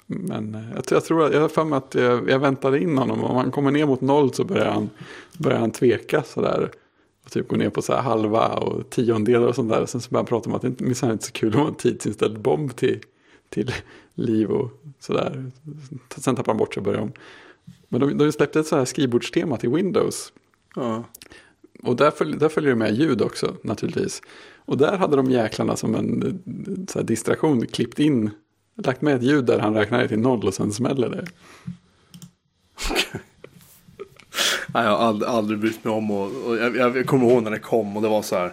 Men jag, jag tror jag har för mig att jag, jag väntade in honom. Om han kommer ner mot noll så börjar han, börjar han tveka sådär. Och typ gå ner på så här halva och tiondelar och sånt där. Sen så börjar han prata om att det minsann inte är så kul att ha en tidsinställd bomb till, till liv och sådär. Sen tappar han bort sig och börjar om. Men de, de släppte ett så här skrivbordstema till Windows. Ja. Och där, följ, där följer det med ljud också naturligtvis. Och där hade de jäklarna som en så distraktion klippt in, lagt med ett ljud där han räknar ner till noll och sen smäller det. Nej, jag har aldrig, aldrig brytt mig om och, och jag, jag kommer ihåg när det kom och det var så här.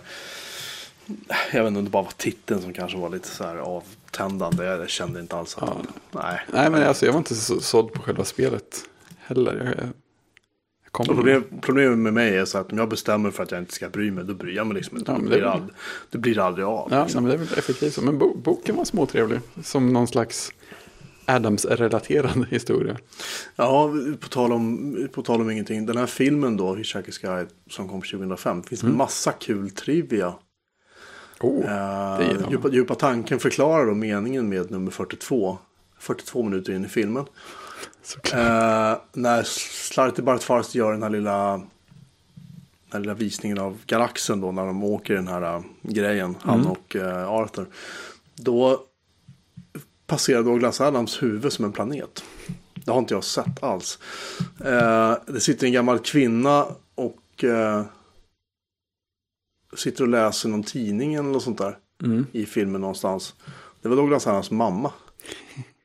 Jag vet inte om det bara var titeln som kanske var lite så här avtändande. Jag kände inte alls att, nej. Nej men alltså jag var inte så såld på själva spelet heller. Jag, Problem, problemet med mig är så att om jag bestämmer för att jag inte ska bry mig, då bryr jag mig liksom inte. Ja, det, blir aldrig, det blir aldrig av. ja, liksom. nej, men det är väl effektivt så. Men bo, boken var småtrevlig. Som någon slags Adams-relaterad historia. Ja, på tal, om, på tal om ingenting. Den här filmen då, Hitchhiker's Guide, som kom 2005. Det finns massa kul trivia. Oh, Eh, djupa, djupa tanken förklarar då meningen med nummer 42. 42 minuter in i filmen. Eh, när Slarty Bart Fast gör den här lilla, den här lilla visningen av galaxen då. När de åker den här eh, grejen, han Mm. och eh, Arthur. Då passerar Douglas Adams huvud som en planet. Det har inte jag sett alls. Eh, det sitter en gammal kvinna och eh, sitter och läser någon tidning eller något sånt där Mm. i filmen någonstans. Det var Douglas Adams mamma.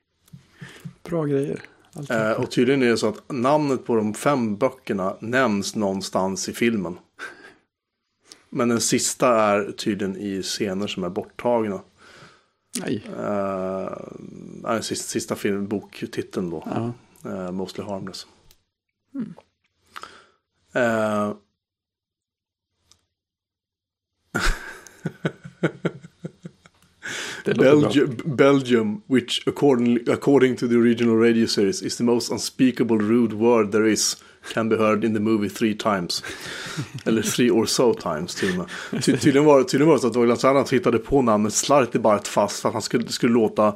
Bra grejer. Eh, och tydligen är det så att namnet på de fem böckerna nämns någonstans i filmen. Men den sista är tydligen i scener som är borttagna. Nej. Nej, sista, sista film, boktiteln då. Ja. Eh, Mostly Harmless. Låter bra. Belgium, Belgium, which according, according to the original radio series is the most unspeakable rude word there is, can be heard in the movie three times. Eller three or so times till och med. Ty, tydligen, var, tydligen var det så att Douglas Adams hittade på namnet Slarty Bart fast för att han skulle, skulle låta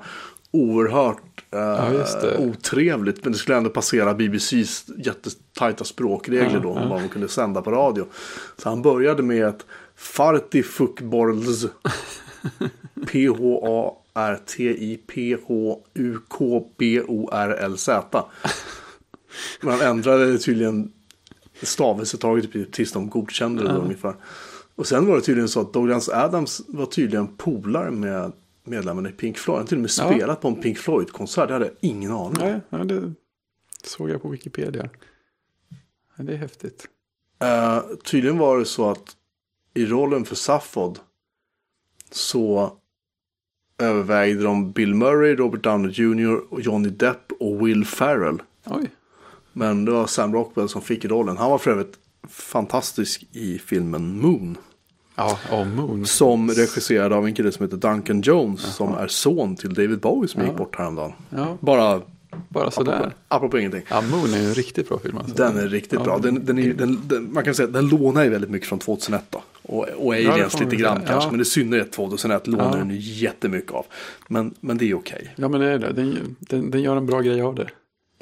oerhört eh, det. otrevligt. Men det skulle ändå passera BBCs jättetajta språkregler Ja, då. ja. Vad man kunde sända på radio. Så han började med ett Farti Fuckborls. P-H-A-R-T-I-P-H-U-K-B-O-R-L-Z. Men han ändrade tydligen stavelsetaget typ tills de godkände det då ungefär. Och sen var det tydligen så att Douglas Adams var tydligen polare med medlemmarna i Pink Floyd. Han till och med Ja. spelat på en Pink Floyd-konsert. Det hade jag ingen aning om. Nej, det såg jag på Wikipedia. Det är häftigt. Eh, tydligen var det så att i rollen för Safford så övervägde de Bill Murray, Robert Downey Jr. Johnny Depp och Will Ferrell. Oj, Men det var Sam Rockwell som fick rollen. Han var för övrigt fantastisk i filmen Moon. ja, oh, Moon. Som regisserad av en kille som heter Duncan Jones. Som är son till David Bowie som Ja. gick bort häromdagen. Ja, Bara bara apropå, sådär. apropå ingenting. Ja, Moon är en riktigt bra film. Alltså. Den är riktigt Ja. bra. Den, den är, den, den, man kan säga att den lånar ju väldigt mycket från 2001 då. Och, och Aliens lite grann kanske. Men i synnerhet 2001 lånar Ja. den ju jättemycket av. Men, men det är okej. Ja, men det är det. Den, den, den gör en bra grej av det.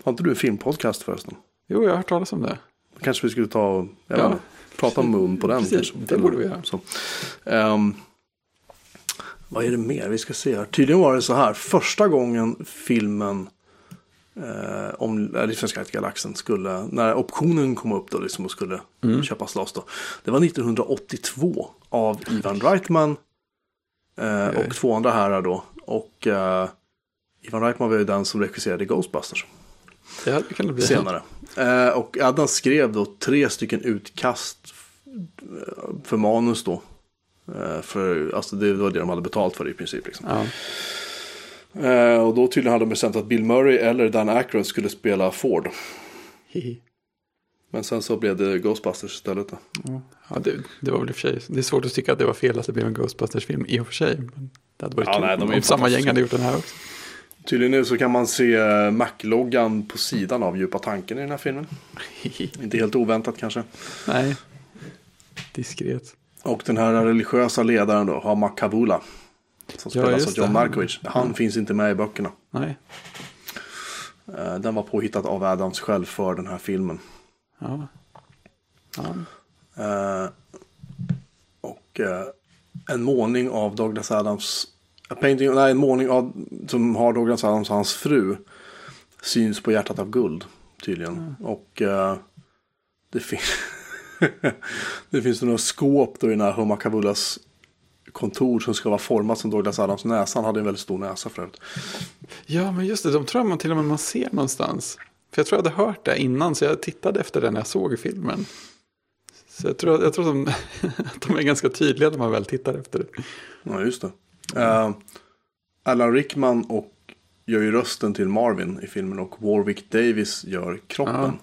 Har inte du en filmpodcast förresten? Jo, jag har hört talas om det. Kanske vi skulle ta och Ja. prata om Moon på den. Precis, kanske. det borde vi göra. Så. Ehm, vad är det mer vi ska se här? Tydligen var det så här. Första gången filmen eh, om eh, Livsmedelsgalaxen skulle, när optionen kom upp då liksom och skulle köpas loss då. Det var 1982 av Ivan Reitman eh, och två andra herrar då. Och eh, Ivan Reitman var ju den som regisserade Ghostbusters Det hade kunnat bli. senare. Eh, och Adam skrev då tre stycken utkast för manus då. Eh, för, alltså det var det de hade betalt för i princip. Liksom. Ja. Eh, och då tydligen hade de bestämt att Bill Murray eller Dan Aykroyd skulle spela Ford. Hihi. Men sen så blev det Ghostbusters istället. Då. Ja, det, det var väl i och för sig. Det är svårt att tycka att det var fel att det blev en Ghostbusters-film i och för sig. Men det hade varit Ja, kul nej, de om samma gäng hade gjort den här också. Tydligen nu så kan man se eh, Mac-loggan på sidan av djupa tanken i den här filmen. Inte helt oväntat kanske. nej, diskret. Och den här religiösa ledaren då, Hama Kabula. Som Ja, spelas av John. Markovic. Han finns inte med i böckerna. Nej, Eh, Den var påhittad av Adams själv för den här filmen. ja. ja. Eh, och en målning av Douglas Adams. A painting, nej, en målning av, som har Douglas Adams och hans fru. Syns på hjärtat av guld tydligen. Och eh, det, fin- det finns några skåp då i den här Homa Kabulas kontor som ska vara format som Douglas Adams näsa. Han hade en väldigt stor näsa förut. Ja, men just det. De tror jag man till och med man ser någonstans. För jag tror jag hade hört det innan, så jag tittade efter det när jag såg filmen. Så jag tror, jag tror att de, att de är ganska tydliga när man väl tittar efter det. Ja, just det. Eh, Alan Rickman och gör ju rösten till Marvin i filmen och Warwick Davis gör kroppen.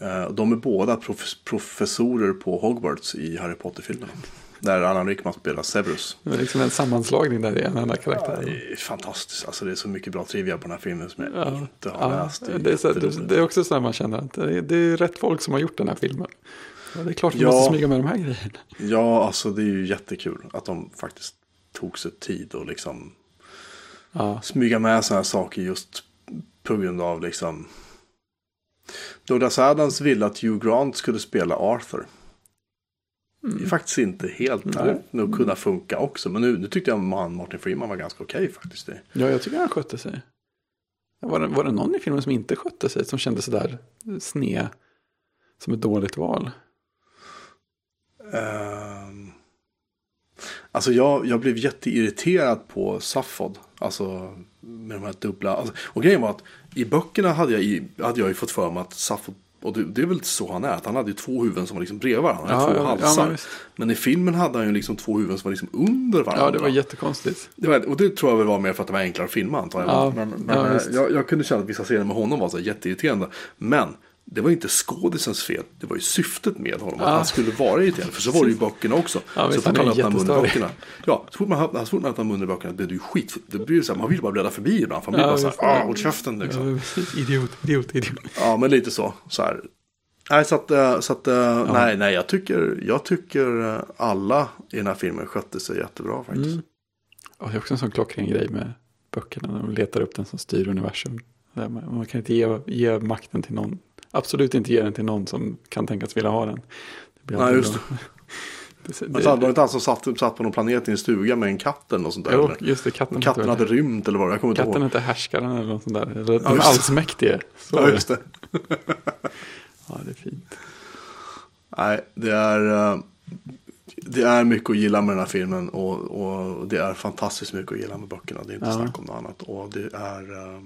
Eh, de är båda prof- professorer på Hogwarts i Harry Potter-filmerna. Där Alan Rickman spelar Severus. Det är liksom en sammanslagning där i en enda karaktär. Det är fantastiskt. Alltså det är så mycket bra trivia på den här filmen som jag Ja, inte har ja, läst. det, är så, det, det är också så här man känner att det är, det är rätt folk som har gjort den här filmen. Ja, det är klart vi Ja. måste smyga med de här grejerna. Ja, alltså det är ju jättekul att de faktiskt tog sig tid och liksom Ja, smyga med sådana här saker just på grund av liksom Douglas Adams ville att Hugh Grant skulle spela Arthur. Det är faktiskt inte helt där. nog kunna funka också. Men nu, nu tyckte jag att han, Martin Freeman var ganska okej faktiskt. Det. ja jag tycker han skötte sig. Var det, var det någon i filmen som inte skötte sig? Som kände sådär sned? Som ett dåligt val? Ehm, alltså jag, jag blev jätteirriterad på Saffod. Alltså med de här dubbla. Alltså, och grejen var att i böckerna hade jag, i, hade jag ju fått för mig att Saffod. Och det, det är väl så han är. Att han hade ju två huvuden som var liksom bredvid varandra. Ja, två ja, ja, halsar. men visst. men i filmen hade han ju liksom två huvuden som var liksom under varandra. Ja, det var jättekonstigt. Det var, och det tror jag väl var mer för att det var enklare att filma antar jag. Ja, men men ja, eh, jag, jag kunde känna att vissa scener med honom var så jätteirriterande. Men det var inte skådisens fel. Det var ju syftet med honom. Att Ja. han skulle vara irriterande. För så var det ju böckerna också. Ja, så fort han öppnade munnen. Ja, så fort man, öppnade- så fort man öppnade munnen i böckerna blev det ju skit. Det blir ju så här, man vill bara bläddra förbi ibland. För man blir Ja, bara så här, ah, håll käften liksom. Ja, idiot, idiot, idiot. Ja, men lite så. så här. Nej, så att, eh, så att eh, nej, nej, jag tycker, jag tycker eh, alla i den här filmen skötte sig jättebra faktiskt. Mm. Och det är också en sån klockren grej med böckerna. När de letar upp den som styr universum. Man kan inte ge, ge makten till någon. Absolut inte ge den till någon som kan tänkas vilja ha den. Det blir Nej, just bra. det. Det, så hade de inte han som satt, satt på någon planet i en stuga med en katt eller något sånt där? jo, eller? just det. Katten, Katten hade rymt eller vad det var, Katten heter härskaren eller något sånt där. Eller den just det. allsmäktige. Så Ja, det. just det. Ja, det är fint. Nej, det är, eh, det är mycket att gilla med den här filmen och, och det är fantastiskt mycket att gilla med böckerna. Det är inte Ja. snack om något annat. Och det är... eh,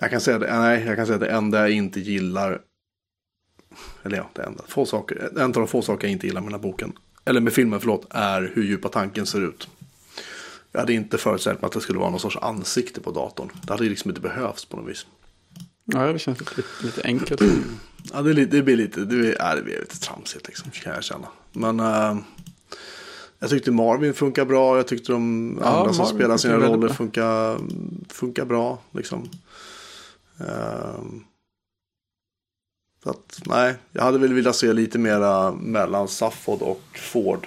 Jag kan säga det, nej, jag kan säga det enda jag inte gillar. Eller ja, det enda. Få saker, en av de få saker jag inte gillar med den här boken. Eller med filmen, förlåt, är hur djupa tanken ser ut. Jag hade inte föreställt mig att det skulle vara någon sorts ansikte på datorn. Det hade liksom inte behövts på något vis. Ja, det känns lite, lite enkelt. Ja, det, det blir lite, det blir, ja, det blir lite tramsigt liksom, kan jag känna. Men eh, jag tyckte Marvin funkar bra. Jag tyckte de Ja, andra som Marvin spelar sina roller funkar, funkar bra. Liksom. Ehm, så att, nej, jag hade väl velat se lite mera mellan Safford och Ford.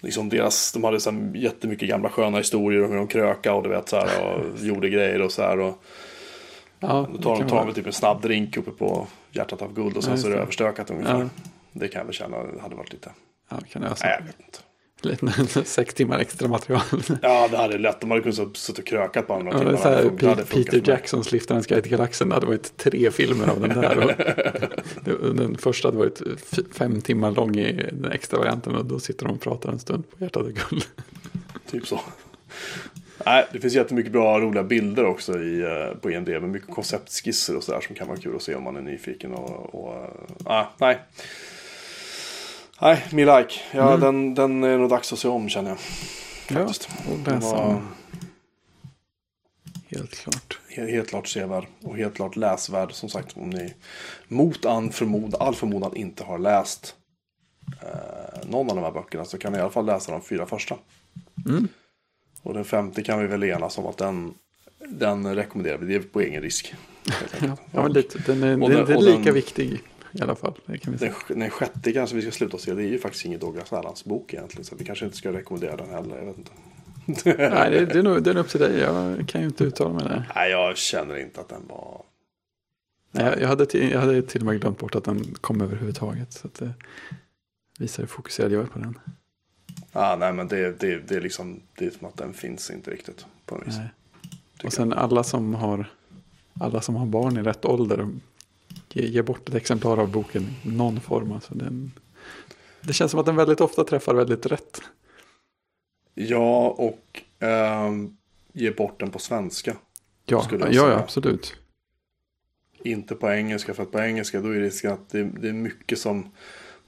Liksom deras, de hade så här jättemycket gamla sköna historier om hur de kröka och du vet så här och gjorde grejer och så här. Och, Ja, då tar de, tar de typ en snabb drink uppe på hjärtat av guld och sen Ja, så är det. överstökat ungefär. Ja. Det kan jag väl känna hade varit lite, Ja, kan jag nej jag vet inte. Sex timmar extra material. Ja, det hade lätt. De hade kunnat sitta och krökat på andra Ja, är så här, Pe- Peter Jacksons Liftarens guide till galaxen. Det hade varit tre filmer av den där. Den första hade varit fem timmar lång i den extra varianten. Och då sitter de och pratar en stund på hjärtat och guld. Typ så. Nej, det finns jättemycket bra roliga bilder också i, eh, på IMDB. Mycket konceptskisser och sådär som kan vara kul att se om man är nyfiken. Och, och, ah, nej. Nej, Me Like. Ja, den, den är nog dags att se om känner jag. Ja, Faktiskt. och Den var. Helt klart. helt, helt klart sevärd och helt klart läsvärd. Som sagt, om ni mot all förmodan, all förmodan inte har läst eh, någon av de här böckerna så kan ni i alla fall läsa de fyra första. Mm. Och den femte kan vi väl enas om att den, den rekommenderar vi. Det är på egen risk. Ja, ja men lite, den är, den, den- är lika viktig i alla fall. Den, den sjätte kanske vi ska sluta se. Det är ju faktiskt ingen Douglas Adams bok egentligen. Så vi kanske inte ska rekommendera den heller. Jag vet inte. Nej, det, det, är nog, det är nog upp till dig. Jag kan ju inte uttala mig där. Nej, jag känner inte att den var... Nej, jag, jag, hade till, jag hade till och med glömt bort att den kom överhuvudtaget. Så det visar hur fokuserad jag är på den. Ah, nej, men det, det, det är liksom... Det är som att den finns inte riktigt. På något vis. Och sen alla som har alla som har barn i rätt ålder ge, ge bort ett exemplar av boken i någon form. Alltså den, det känns som att den väldigt ofta träffar väldigt rätt. Ja, och ehm, ge bort den på svenska. Ja, ja, ja absolut. Inte på engelska, för att på engelska då är risken att det, det är mycket som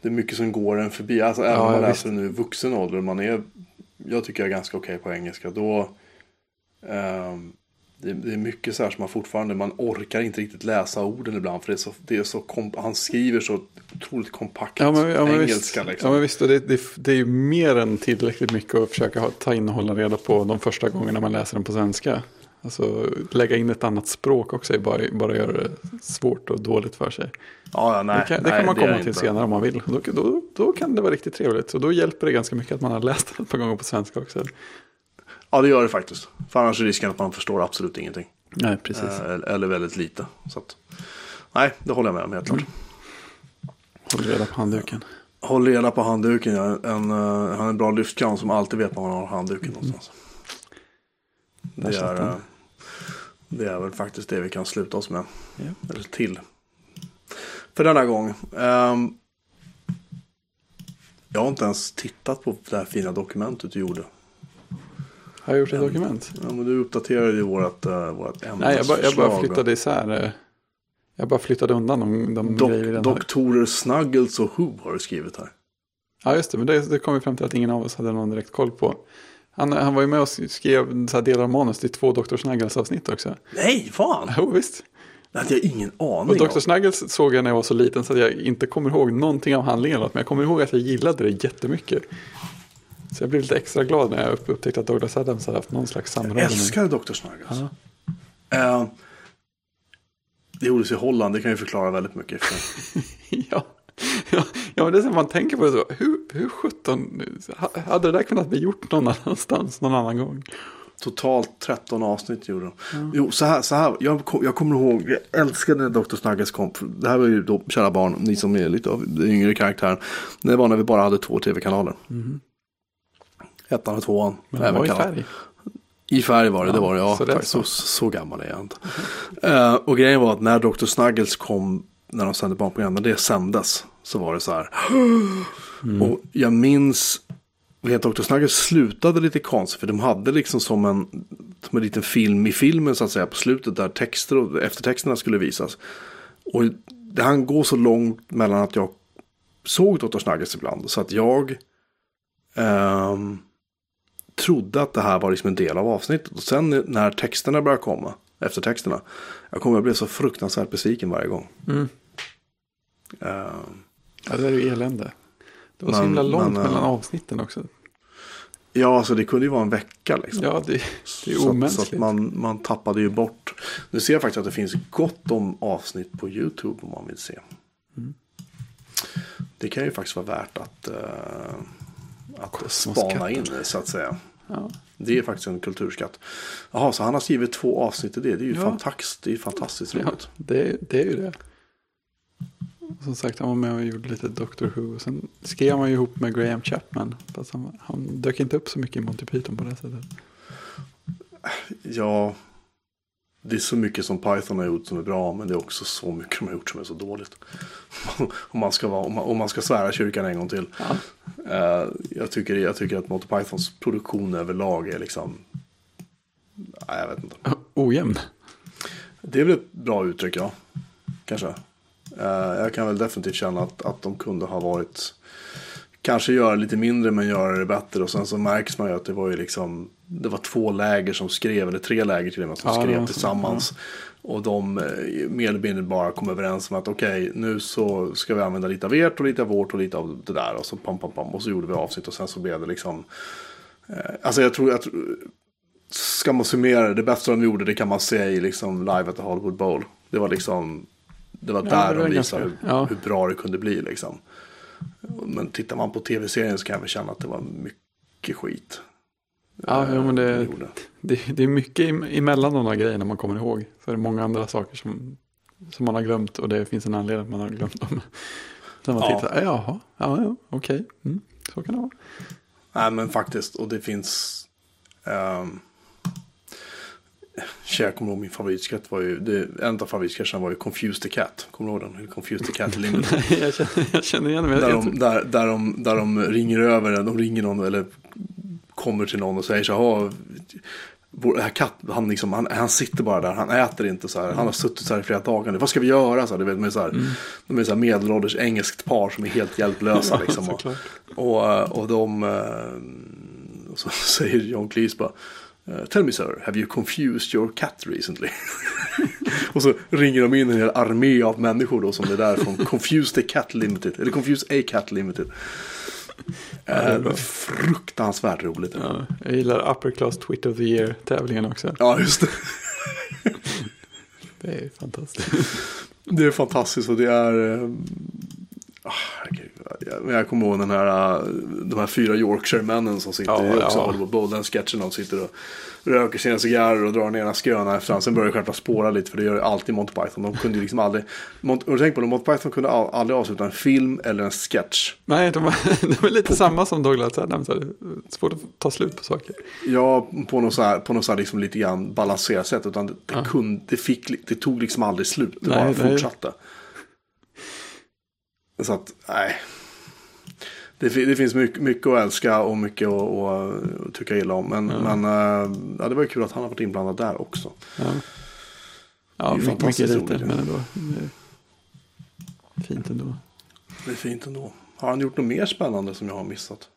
det är mycket som går en förbi. Alltså även Ja, om man läser nu i vuxen ålder, man är, jag tycker jag är ganska okej på engelska, då ehm, det, det är mycket så här som man fortfarande, man orkar inte riktigt läsa orden ibland för det är så, det är så han skriver så otroligt kompakt Ja, men, ja, men visst, engelska liksom. ja, men visst och det, det, det är ju mer än tillräckligt mycket att försöka ha, ta in och hålla reda på de första gångerna man läser den på svenska. Alltså lägga in ett annat språk också är bara, bara göra det svårt och dåligt för sig. ja, ja, nej, det kan, det nej, kan man komma till inte. senare om man vill. Då, då, då kan det vara riktigt trevligt. Och då hjälper det ganska mycket att man har läst den ett par gånger på svenska också. Ja, det gör det faktiskt. För annars är risken att man förstår absolut ingenting. Nej, precis. Eh, eller väldigt lite. Så att, nej, det håller jag med om helt klart. Håll reda på handduken. Håll reda på handduken. Ja. En, eh, han är en bra lyftkran som alltid vet var han har handduken någonstans. Där Det är, eh, det är väl faktiskt det vi kan sluta oss med. Ja. Eller till. För denna gång. Ehm, jag har inte ens tittat på det här fina dokumentet du gjorde. Har jag gjort ett dokument? Ja, men du uppdaterade ju vårt, uh, vårt Nej, jag bara, jag bara ämnesförslag. flyttade isär. eh, Jag bara flyttade undan de, de Dok- grejer hade. Doktorer Snuggles och Who har du skrivit här. Ja, just det. Men det, det kom vi fram till att ingen av oss hade någon direkt koll på. Han, han var ju med och skrev så här delar av manus till två Dr. Snuggles avsnitt också. Nej, fan! Jo, visst. Det hade jag ingen aning Och Dr. om. Snuggles såg jag när jag var så liten så att jag inte kommer ihåg någonting av handlingen. Men jag kommer ihåg att jag gillade det jättemycket. Så jag blev lite extra glad när jag upp- upptäckte att Douglas Adams hade haft någon slags Jag samråd. med- älskar Dr. Snuggles. Ja. Eh, det gjordes i Holland, det kan ju förklara väldigt mycket. För ja. Ja, ja, det är som man tänker på det så. Hur, hur sjutton ha- hade det där kunnat bli gjort någon annanstans någon annan gång? totalt 13 avsnitt gjorde de. Jo, så här, så här jag, kom, jag kommer ihåg, jag älskade när Dr. Snuggles kom. Det här var ju då, kära barn, ni som är lite av den yngre karaktären. Det var när vi bara hade två tv-kanaler. Ettan och tvåan. Men det var i färg. I färg var det, det Ja, var det. Ja, så det tack. så, så. gammal är jag inte. Eh, och grejen var att när Dr. Snuggles kom, när de sände barnprogram, när det sändes, så var det så här. Och jag minns, vet Dr. Snuggles slutade lite konstigt, för de hade liksom som en, som en liten film i filmen så att säga, på slutet där texter och eftertexterna skulle visas. Och det han går så långt mellan att jag såg Dr. Snuggles ibland, så att jag ehm, trodde att det här var liksom en del av avsnittet. Och sen när texterna började komma, eftertexterna, jag kommer att bli så fruktansvärt besviken varje gång. Mm. Ehm, Ja, det är ju elände. Det var så Men- himla långt men, äh, mellan avsnitten också. ja, alltså det kunde ju vara en vecka liksom. Ja, det, det är så, att- så omänskligt. att man, man tappade ju bort. Nu ser jag faktiskt att det finns gott om avsnitt på YouTube om man vill se. Mm. Det kan ju faktiskt vara värt att, uh, att spana in så att säga. Ja. Det är faktiskt en kulturskatt. Jaha, så han har skrivit två avsnitt i det. Det är ju Ja. fantastiskt, det är fantastiskt Ja, roligt. det, det är ju det. Som sagt, han var med och gjorde lite Doctor Who. Sen skrev han ju ihop med Graham Chapman. Fast han, han dök inte upp så mycket i Monty Python på det sättet. Ja, det är så mycket som Python har gjort som är bra, men det är också så mycket de har gjort som är så dåligt. om, man ska vara, om, man, om man ska svära kyrkan en gång till. Ja. Eh, jag, tycker, jag tycker att Monty Pythons produktion överlag är liksom... Nej, jag vet inte. Ojämn. Det är väl ett bra uttryck, ja. Kanske. Eh, jag kan väl definitivt känna att, att de kunde ha varit... Kanske göra lite mindre men göra det bättre. Och sen så märks man ju att det var ju liksom... Det var två läger som skrev, eller tre läger till och med, som Ja, skrev tillsammans. Och de eh, mer eller mindre bara kom överens om att okej, nu så ska vi använda lite av ert och lite av vårt och lite av det där. Och så pam, pam, pam. Och så gjorde vi avsnitt och sen så blev det liksom... Eh, alltså jag tror, jag tror... Ska man summera det, det bästa de gjorde det kan man se i liksom live at the Hollywood Bowl. Det var liksom... Det var Ja, där det var de ganska- visade hur, ja. hur bra det kunde bli liksom. Men tittar man på tv-serien så kan jag väl känna att det var mycket skit. Ja, jo, men det-. Det, det är mycket emellan de där grejerna man kommer ihåg. Så är det många andra saker som, som man har glömt och det finns en anledning att man har glömt dem. När man Ja. tittar, jaha, ja, ja, okej, mm, så kan det vara. Nej men faktiskt, och det finns... Um, jag kommer ihåg min favoritsketch var ju, det, en av favoritsketcherna var ju Confused the Cat. Kommer du ihåg den? Confused the Cat Limited. jag, känner, jag känner igen mig. där, de, där, där, de, där de ringer över, de ringer någon eller kommer till någon och säger så här, vår här katt, han, liksom, han, han sitter bara där, han äter inte så här, han har suttit så här i flera dagar nu, vad ska vi göra? Så här, du vet, är så här, de är så här medelålders engelskt par som är helt hjälplösa. liksom, och, och, eh, och de, eh, och så säger John Cleese bara, eh, Tell me sir, have you confused your cat recently? och så ringer de in en hel armé av människor då som är där från Confused Cat Limited, eller Confused a Cat Limited. Eh, fruktansvärt roligt. Ja, ja, jag gillar Upper Class Tweet of the Year-tävlingen också. just det. Det är fantastiskt. Det är fantastiskt och det är... ah. Jag- jag kommer ihåg den här, eh, de här fyra Yorkshire-männen som sitter Ja, i också ja. Hollywood Bowl. Den sketchen de sitter och röker sina cigarrer och drar ner ena skröna efter andra. Sen börjar det självklart spåra lite för det gör det alltid Monty Python. De kunde liksom aldrig... Mont, och tänk på det, Monty Python kunde aldrig avsluta en film eller en sketch. Nej, de, var- de är lite samma som Douglas Adams. Svårt att ta slut på saker. Ja, på något så här, på något så här liksom lite grann balanserat sätt. Utan det, det, Ja. kunde, det, fick, det tog liksom aldrig slut. Det Nej, bara nej. Så att, nej. Det, det finns mycket, mycket att älska och mycket att, att, tycka illa om. Men, Ja. men eh, ja, det var ju kul att han har varit inblandad där också. Ja, ja mycket, mycket lite, men ändå. Fint ändå. Det är fint ändå. Har han gjort något mer spännande som jag har missat?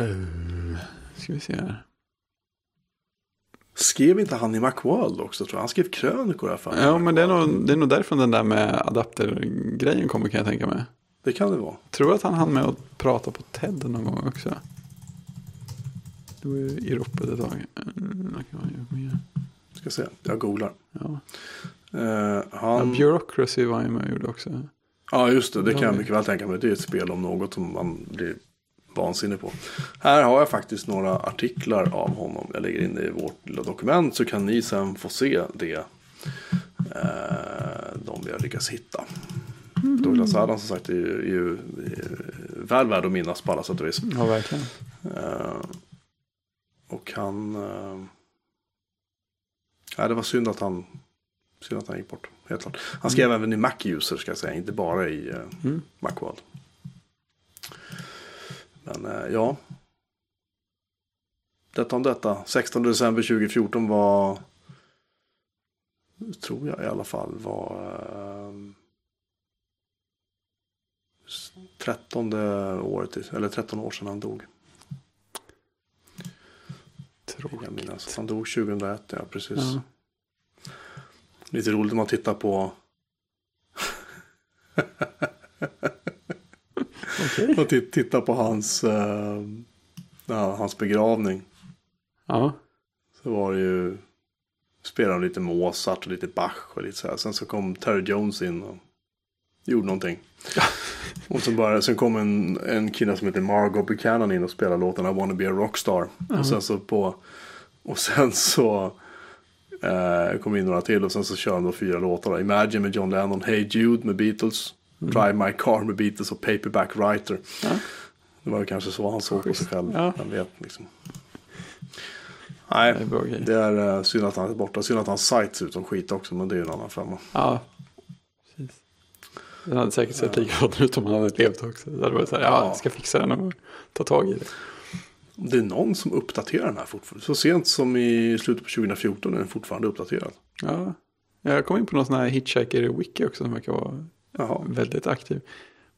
Uh, ska vi se här. Skrev inte han i Macworld också tror jag? Han skrev krönikor här för mig. Ja, men det är, nog, det är nog därifrån den där med adaptergrejen kommer kan jag tänka mig. Det kan det vara. Tror att han hann med att prata på TED någon gång också. Det var ju i ropet ett tag. Mm? Ska se, jag googlar. Ja. Ja, han... Bureaucracy var han med och gjorde också. Ja, just det. Det kan Ja, jag mycket väl tänka mig. Det är ett spel om något som man blir vansinnig på. Här har jag faktiskt några artiklar av honom. Jag lägger in det i vårt lilla dokument så kan ni sen få se det. Eh, de vi har lyckats hitta. Douglas Adams som sagt är ju, är ju är väl värd att minnas på alla sätt och vis. Ja, verkligen. Eh, och han... Nej, det var synd att han, synd att han gick bort. Helt klart. Han skrev även i Mac-user ska jag säga, inte bara i Mm. Macworld. Men eh, ja. Detta om detta. 16 december 2014 var... Tror jag i alla fall var... Eh, 13 året, i- eller 13 år sedan han dog. Vill jag Tråkigt. minnas. Han dog 2001, ja precis. Ja. Lite roligt om man tittar på... Okej. och tit- tittar på hans, eh, ja, hans begravning. Ja. Så var det ju... Spelade de lite Mozart och lite Bach och lite så här. Sen så kom Terry Jones in och gjorde någonting. och sen, bara, sen kom en, en kille som heter Margot Buchanan in och spelade låten I wanna be a rockstar. Och sen så på... Och sen så... Eh, kom in några till och sen så kör de fyra låtar. Imagine med John Lennon, Hey Jude med Beatles. Drive My Car med Beatles och Paperback Writer. Ja. Det var kanske så han såg på sig själv. Ja. Jag vet liksom. Nej, Det är bra det är uh, synd att han är borta. Synd att hans sajt ser ut som skit också, men det är ju en annan femma. Ja, precis. Den hade säkert sett likadan ut om han hade levt också. Det hade varit så här, ja, Ja. jag ska fixa den och ta tag i det. Det är någon som uppdaterar den här fortfarande. Så sent som i slutet på 2014 är den fortfarande uppdaterad. Ja. Jag kom in på någon sån här Hitchhiker-wiki också som verkar vara Jaha. väldigt aktiv.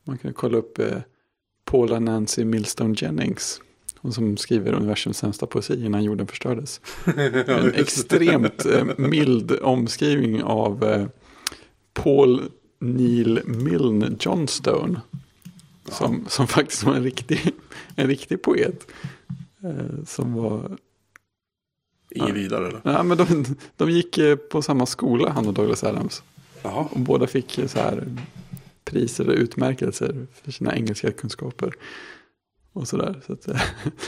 Man kan kolla upp eh, Paula Nancy Millstone Jennings. Hon som skriver universums sämsta poesi innan jorden förstördes. En extremt eh, mild omskrivning av eh, Paul Neil Milne Johnstone. Som, som faktiskt var en riktig, en riktig poet. Eh, som var Ingen Ja. vidare eller? Ja, men de, de gick eh, på samma skola, han och Douglas Adams. Jaha. Och båda fick så här priser och utmärkelser för sina engelska kunskaper. Och sådär. Så att,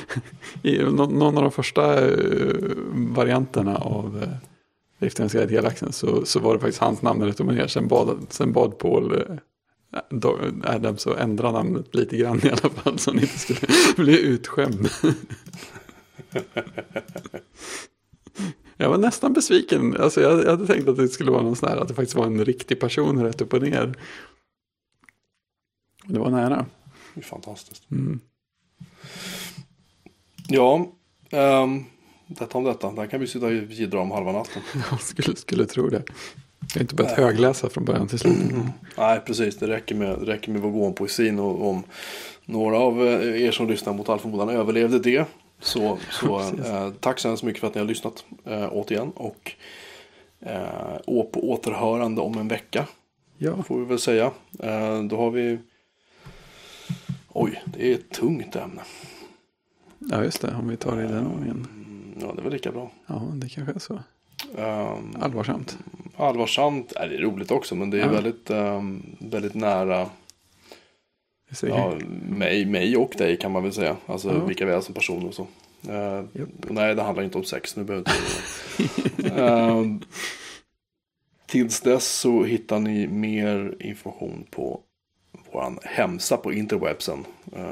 I någon av de första eh, varianterna av eh, guide till galaxen så, så var det faktiskt hans namn rätt upp och ner. Sen bad, sen bad Paul eh, Adams att ändra namnet lite grann i alla fall. Så han inte skulle bli utskämd. Jag var nästan besviken. Alltså jag, jag hade tänkt att det skulle vara någon sån här, att det faktiskt var en riktig person rätt upp och ner. Det var nära. Det är fantastiskt. Mm. Ja, um, detta om detta. Där kan vi sitta och jiddra om halva natten. Jag skulle, skulle tro det. Jag har inte börjat högläsa från början till slut. Nej, precis. Det räcker med, räcker med Vogon-poesin. Och om några av eh, er som lyssnar mot all förmodan överlevde det. Så, så eh, tack så hemskt mycket för att ni har lyssnat eh, återigen. Och eh, å- på återhörande om en vecka. Ja, Får vi väl säga. Eh, då har vi... Oj, det är ett tungt ämne. ja, just det. Om vi tar det i den ordningen. Mm, Ja, det är väl lika bra. Ja, det kanske är så. Um, Allvarsamt. allvarsamt är det är roligt också, men det är Ja. väldigt, ehm, väldigt nära. Ja, mig, mig och dig kan man väl säga. Alltså Ja. vilka vi är som personer och så. Uh, nej, det handlar inte om sex. Nu behöver inte Ehm, Tills dess så hittar ni mer information på vår hemsida på interwebsen. Uh,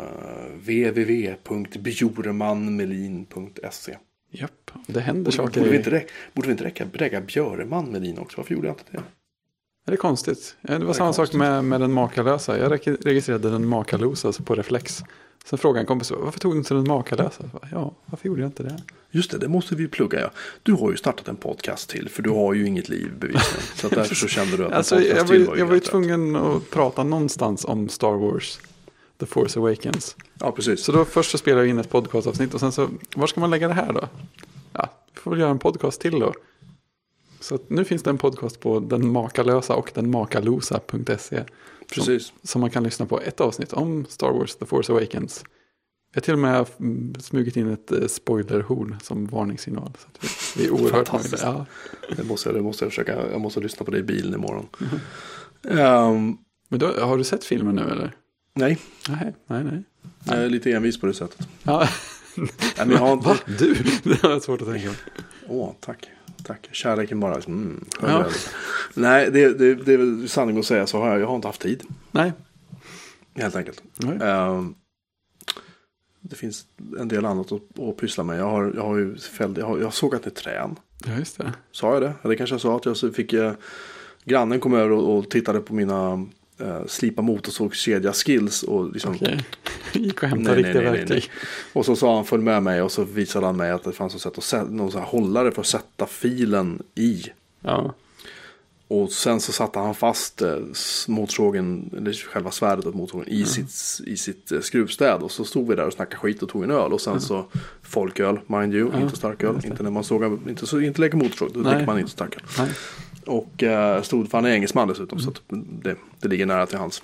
www.bjurmanmelin.se Japp, det händer Borde, saker. borde, vi inte räcka, borde vi inte räcka, räcka Björeman Melin också? Varför gjorde jag inte det? Är det konstigt? Det var är samma sak med, med den makalösa. Jag reg- registrerade den makalösa på reflex. Sen frågade en kompis, varför tog du inte den makalösa? Bara, Ja, varför gjorde jag inte det? Just det, det måste vi plugga ja. Du har ju startat en podcast till för du har ju inget liv bevisligen. Så därför så kände du att Alltså, en podcast jag var, ju, till jag var ju tvungen att prata någonstans om Star Wars. The Force Awakens. Ja, precis. Så då först så spelade jag in ett podcastavsnitt och sen så, var ska man lägga det här då? Ja, vi får väl göra en podcast till då. Så nu finns det en podcast på den makalösa och den makalosa.se. precis. Som man kan lyssna på ett avsnitt om Star Wars The Force Awakens. Vi har till och med mm, smugit in ett eh, spoilerhorn som varningssignal. Så vi, vi är oerhört nöjda. Ja. Det måste, jag- det måste jag försöka. Jag måste lyssna på det i bilen imorgon. Mhm. Ehm, Men då, har du sett filmen nu eller? nej, Nej, nej, nej. jag är lite envis på det sättet. Ja. Men jag har inte... Va? Du? Det har jag svårt att tänka mig. Åh, tack. Tack. Kärleken bara. liksom, Mm, Ja. Nej, det, det, det är väl sanning att säga så har jag. Jag har inte haft tid. Nej. Helt enkelt. Ehm, det finns en del annat att, att pyssla med. Jag har, jag har ju fälld, jag har, jag har sågat ett träd. Ja, just det. Sa jag det? Eller kanske jag sa att jag så fick eh, grannen kom över och, och tittade på mina eh, slipa motorsågskedja skills. Och, liksom, Okej. Gick och hämtade Nej, nej, riktiga nej, nej, verktyg. och så sa han följ med mig och så visade han mig att det fanns ett sätt att någon sån här hållare för att sätta filen i. Ja. Och sen så satte han fast eh, motorsågen, eller själva svärdet åt motorsågen i sitt, i sitt eh, skruvstäd. Och så stod vi där och snackade skit och tog en öl. Och sen så folköl, mind you, Ja, inte starköl. Inte när man sågar, inte, så, inte leker motorsåg, då Nej. dricker man inte starköl. Nej. Och eh, stod, för han är engelsman dessutom, så att det, det ligger nära till hans.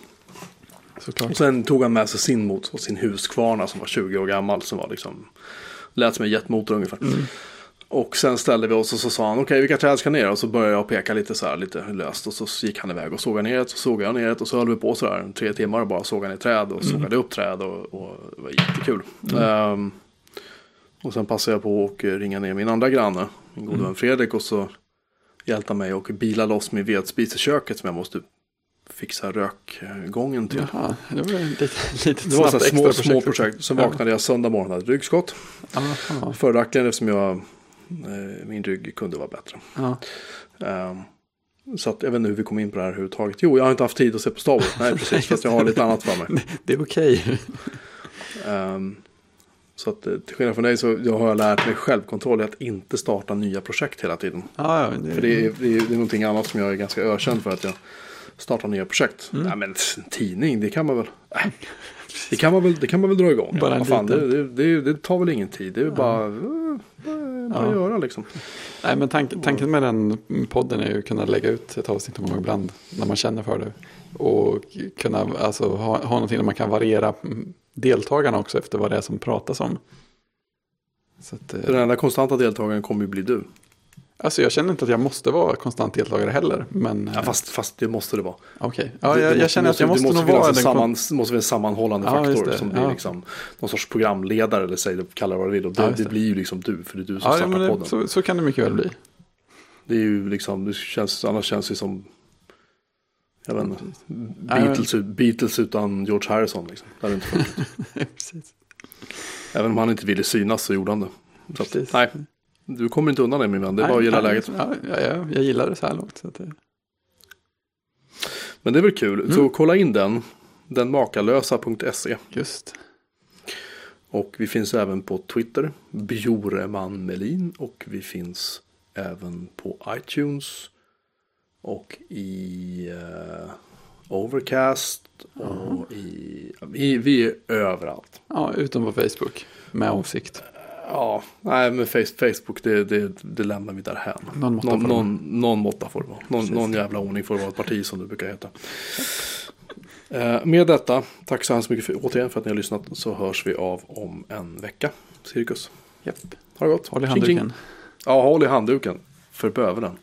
Såklart. Och sen tog han med sig sin motor, sin Husqvarna som var 20 år gammal. Som var liksom, lät som en jetmotor ungefär. Och sen ställde vi oss och så sa han okej vilka träd ska ner? Och så började jag peka lite så här lite löst. Och så gick han iväg och sågade ner ett. Så såg jag ner ett och så höll vi på så där tre timmar och bara sågade ner träd och sågade upp träd. Och, och det var jättekul. Ehm, och sen passade jag på att ringa ner min andra granne, min gode vän Fredrik. Och så hjälpte han mig och bila loss min vedspis i köket som jag måste fixa rökgången till. Jaha, det var ett litet, Det var så små, extra små projekt. Sen vaknade jag söndag morgon och hade ryggskott. Förrackningen eftersom jag, eh, min rygg kunde vara bättre. Ehm, så att jag vet inte hur vi kom in på det här överhuvudtaget. Jo, jag har inte haft tid att se på Star Wars. Nej, precis. Fast jag har lite annat för mig. Det är okej. Ehm, så att eh, till skillnad från dig så jag har jag lärt mig självkontroll i att inte starta nya projekt hela tiden. Ja, ja, det, För det är, det, är, det är någonting annat som jag är ganska ökänd för att jag startar nya projekt. Mm. Nej men en tidning, det kan man väl. äh, Det kan man väl, det kan man väl dra igång. Bara Vad fan, det, det, det, det tar väl ingen tid. Det är bara, eh, bara Ja. göra liksom. Nej, men tank, tanken med den podden är ju att kunna lägga ut ett avsnitt gång ibland när man känner för det. Och kunna alltså, ha, ha någonting där man kan variera mm, deltagarna också efter vad det är som pratas om. Att, eh, Den enda konstanta deltagaren kommer ju bli du. alltså jag känner inte att jag måste vara konstant deltagare heller. Men Ja, eh, fast, fast det måste det vara. okej. Ja, Det- jag, det jag känner att jag det måste, nog vara en den. samman, kon- måste vara en sammanhållande Ja, faktor det. som blir Ja. liksom någon sorts programledare eller säg det, kalla det vad du vill. Och det, Ja, det det. blir ju liksom du, för det är du som Ja, startar det, podden. så, så kan det mycket väl bli. Det är ju liksom, det känns, annars känns det som, jag vet inte, Beatles, Beatles utan George Harrison liksom. Det hade inte funkat. Även om han inte ville synas så gjorde han det. Så att, nej, du kommer inte undan det min vän, det är bara att gilla Nej, läget. Ja, ja, ja, jag gillar det så här långt. Så att det, Men det är väl kul, Mm. så kolla in den, denmakalösa.se. just. Och vi finns även på Twitter, Bjoreman Melin. Och vi finns även på iTunes. Och i eh, Overcast. Och i, i, vi är överallt. Ja, utom på Facebook. Med åsikt. Ja, nej men face, Facebook det, det, det lämnar vi därhän. Någon måtta någon, får någon, någon måtta får det vara. Någon, någon jävla ordning får det vara ett parti som det brukar heta. Eh, med detta, tack så hemskt mycket för, återigen för att ni har lyssnat. Så hörs vi av om en vecka. Cirkus. Japp. Ha det gott. Håll i Tjing, tjing. handduken. Ja, håll i handduken. För bövelen.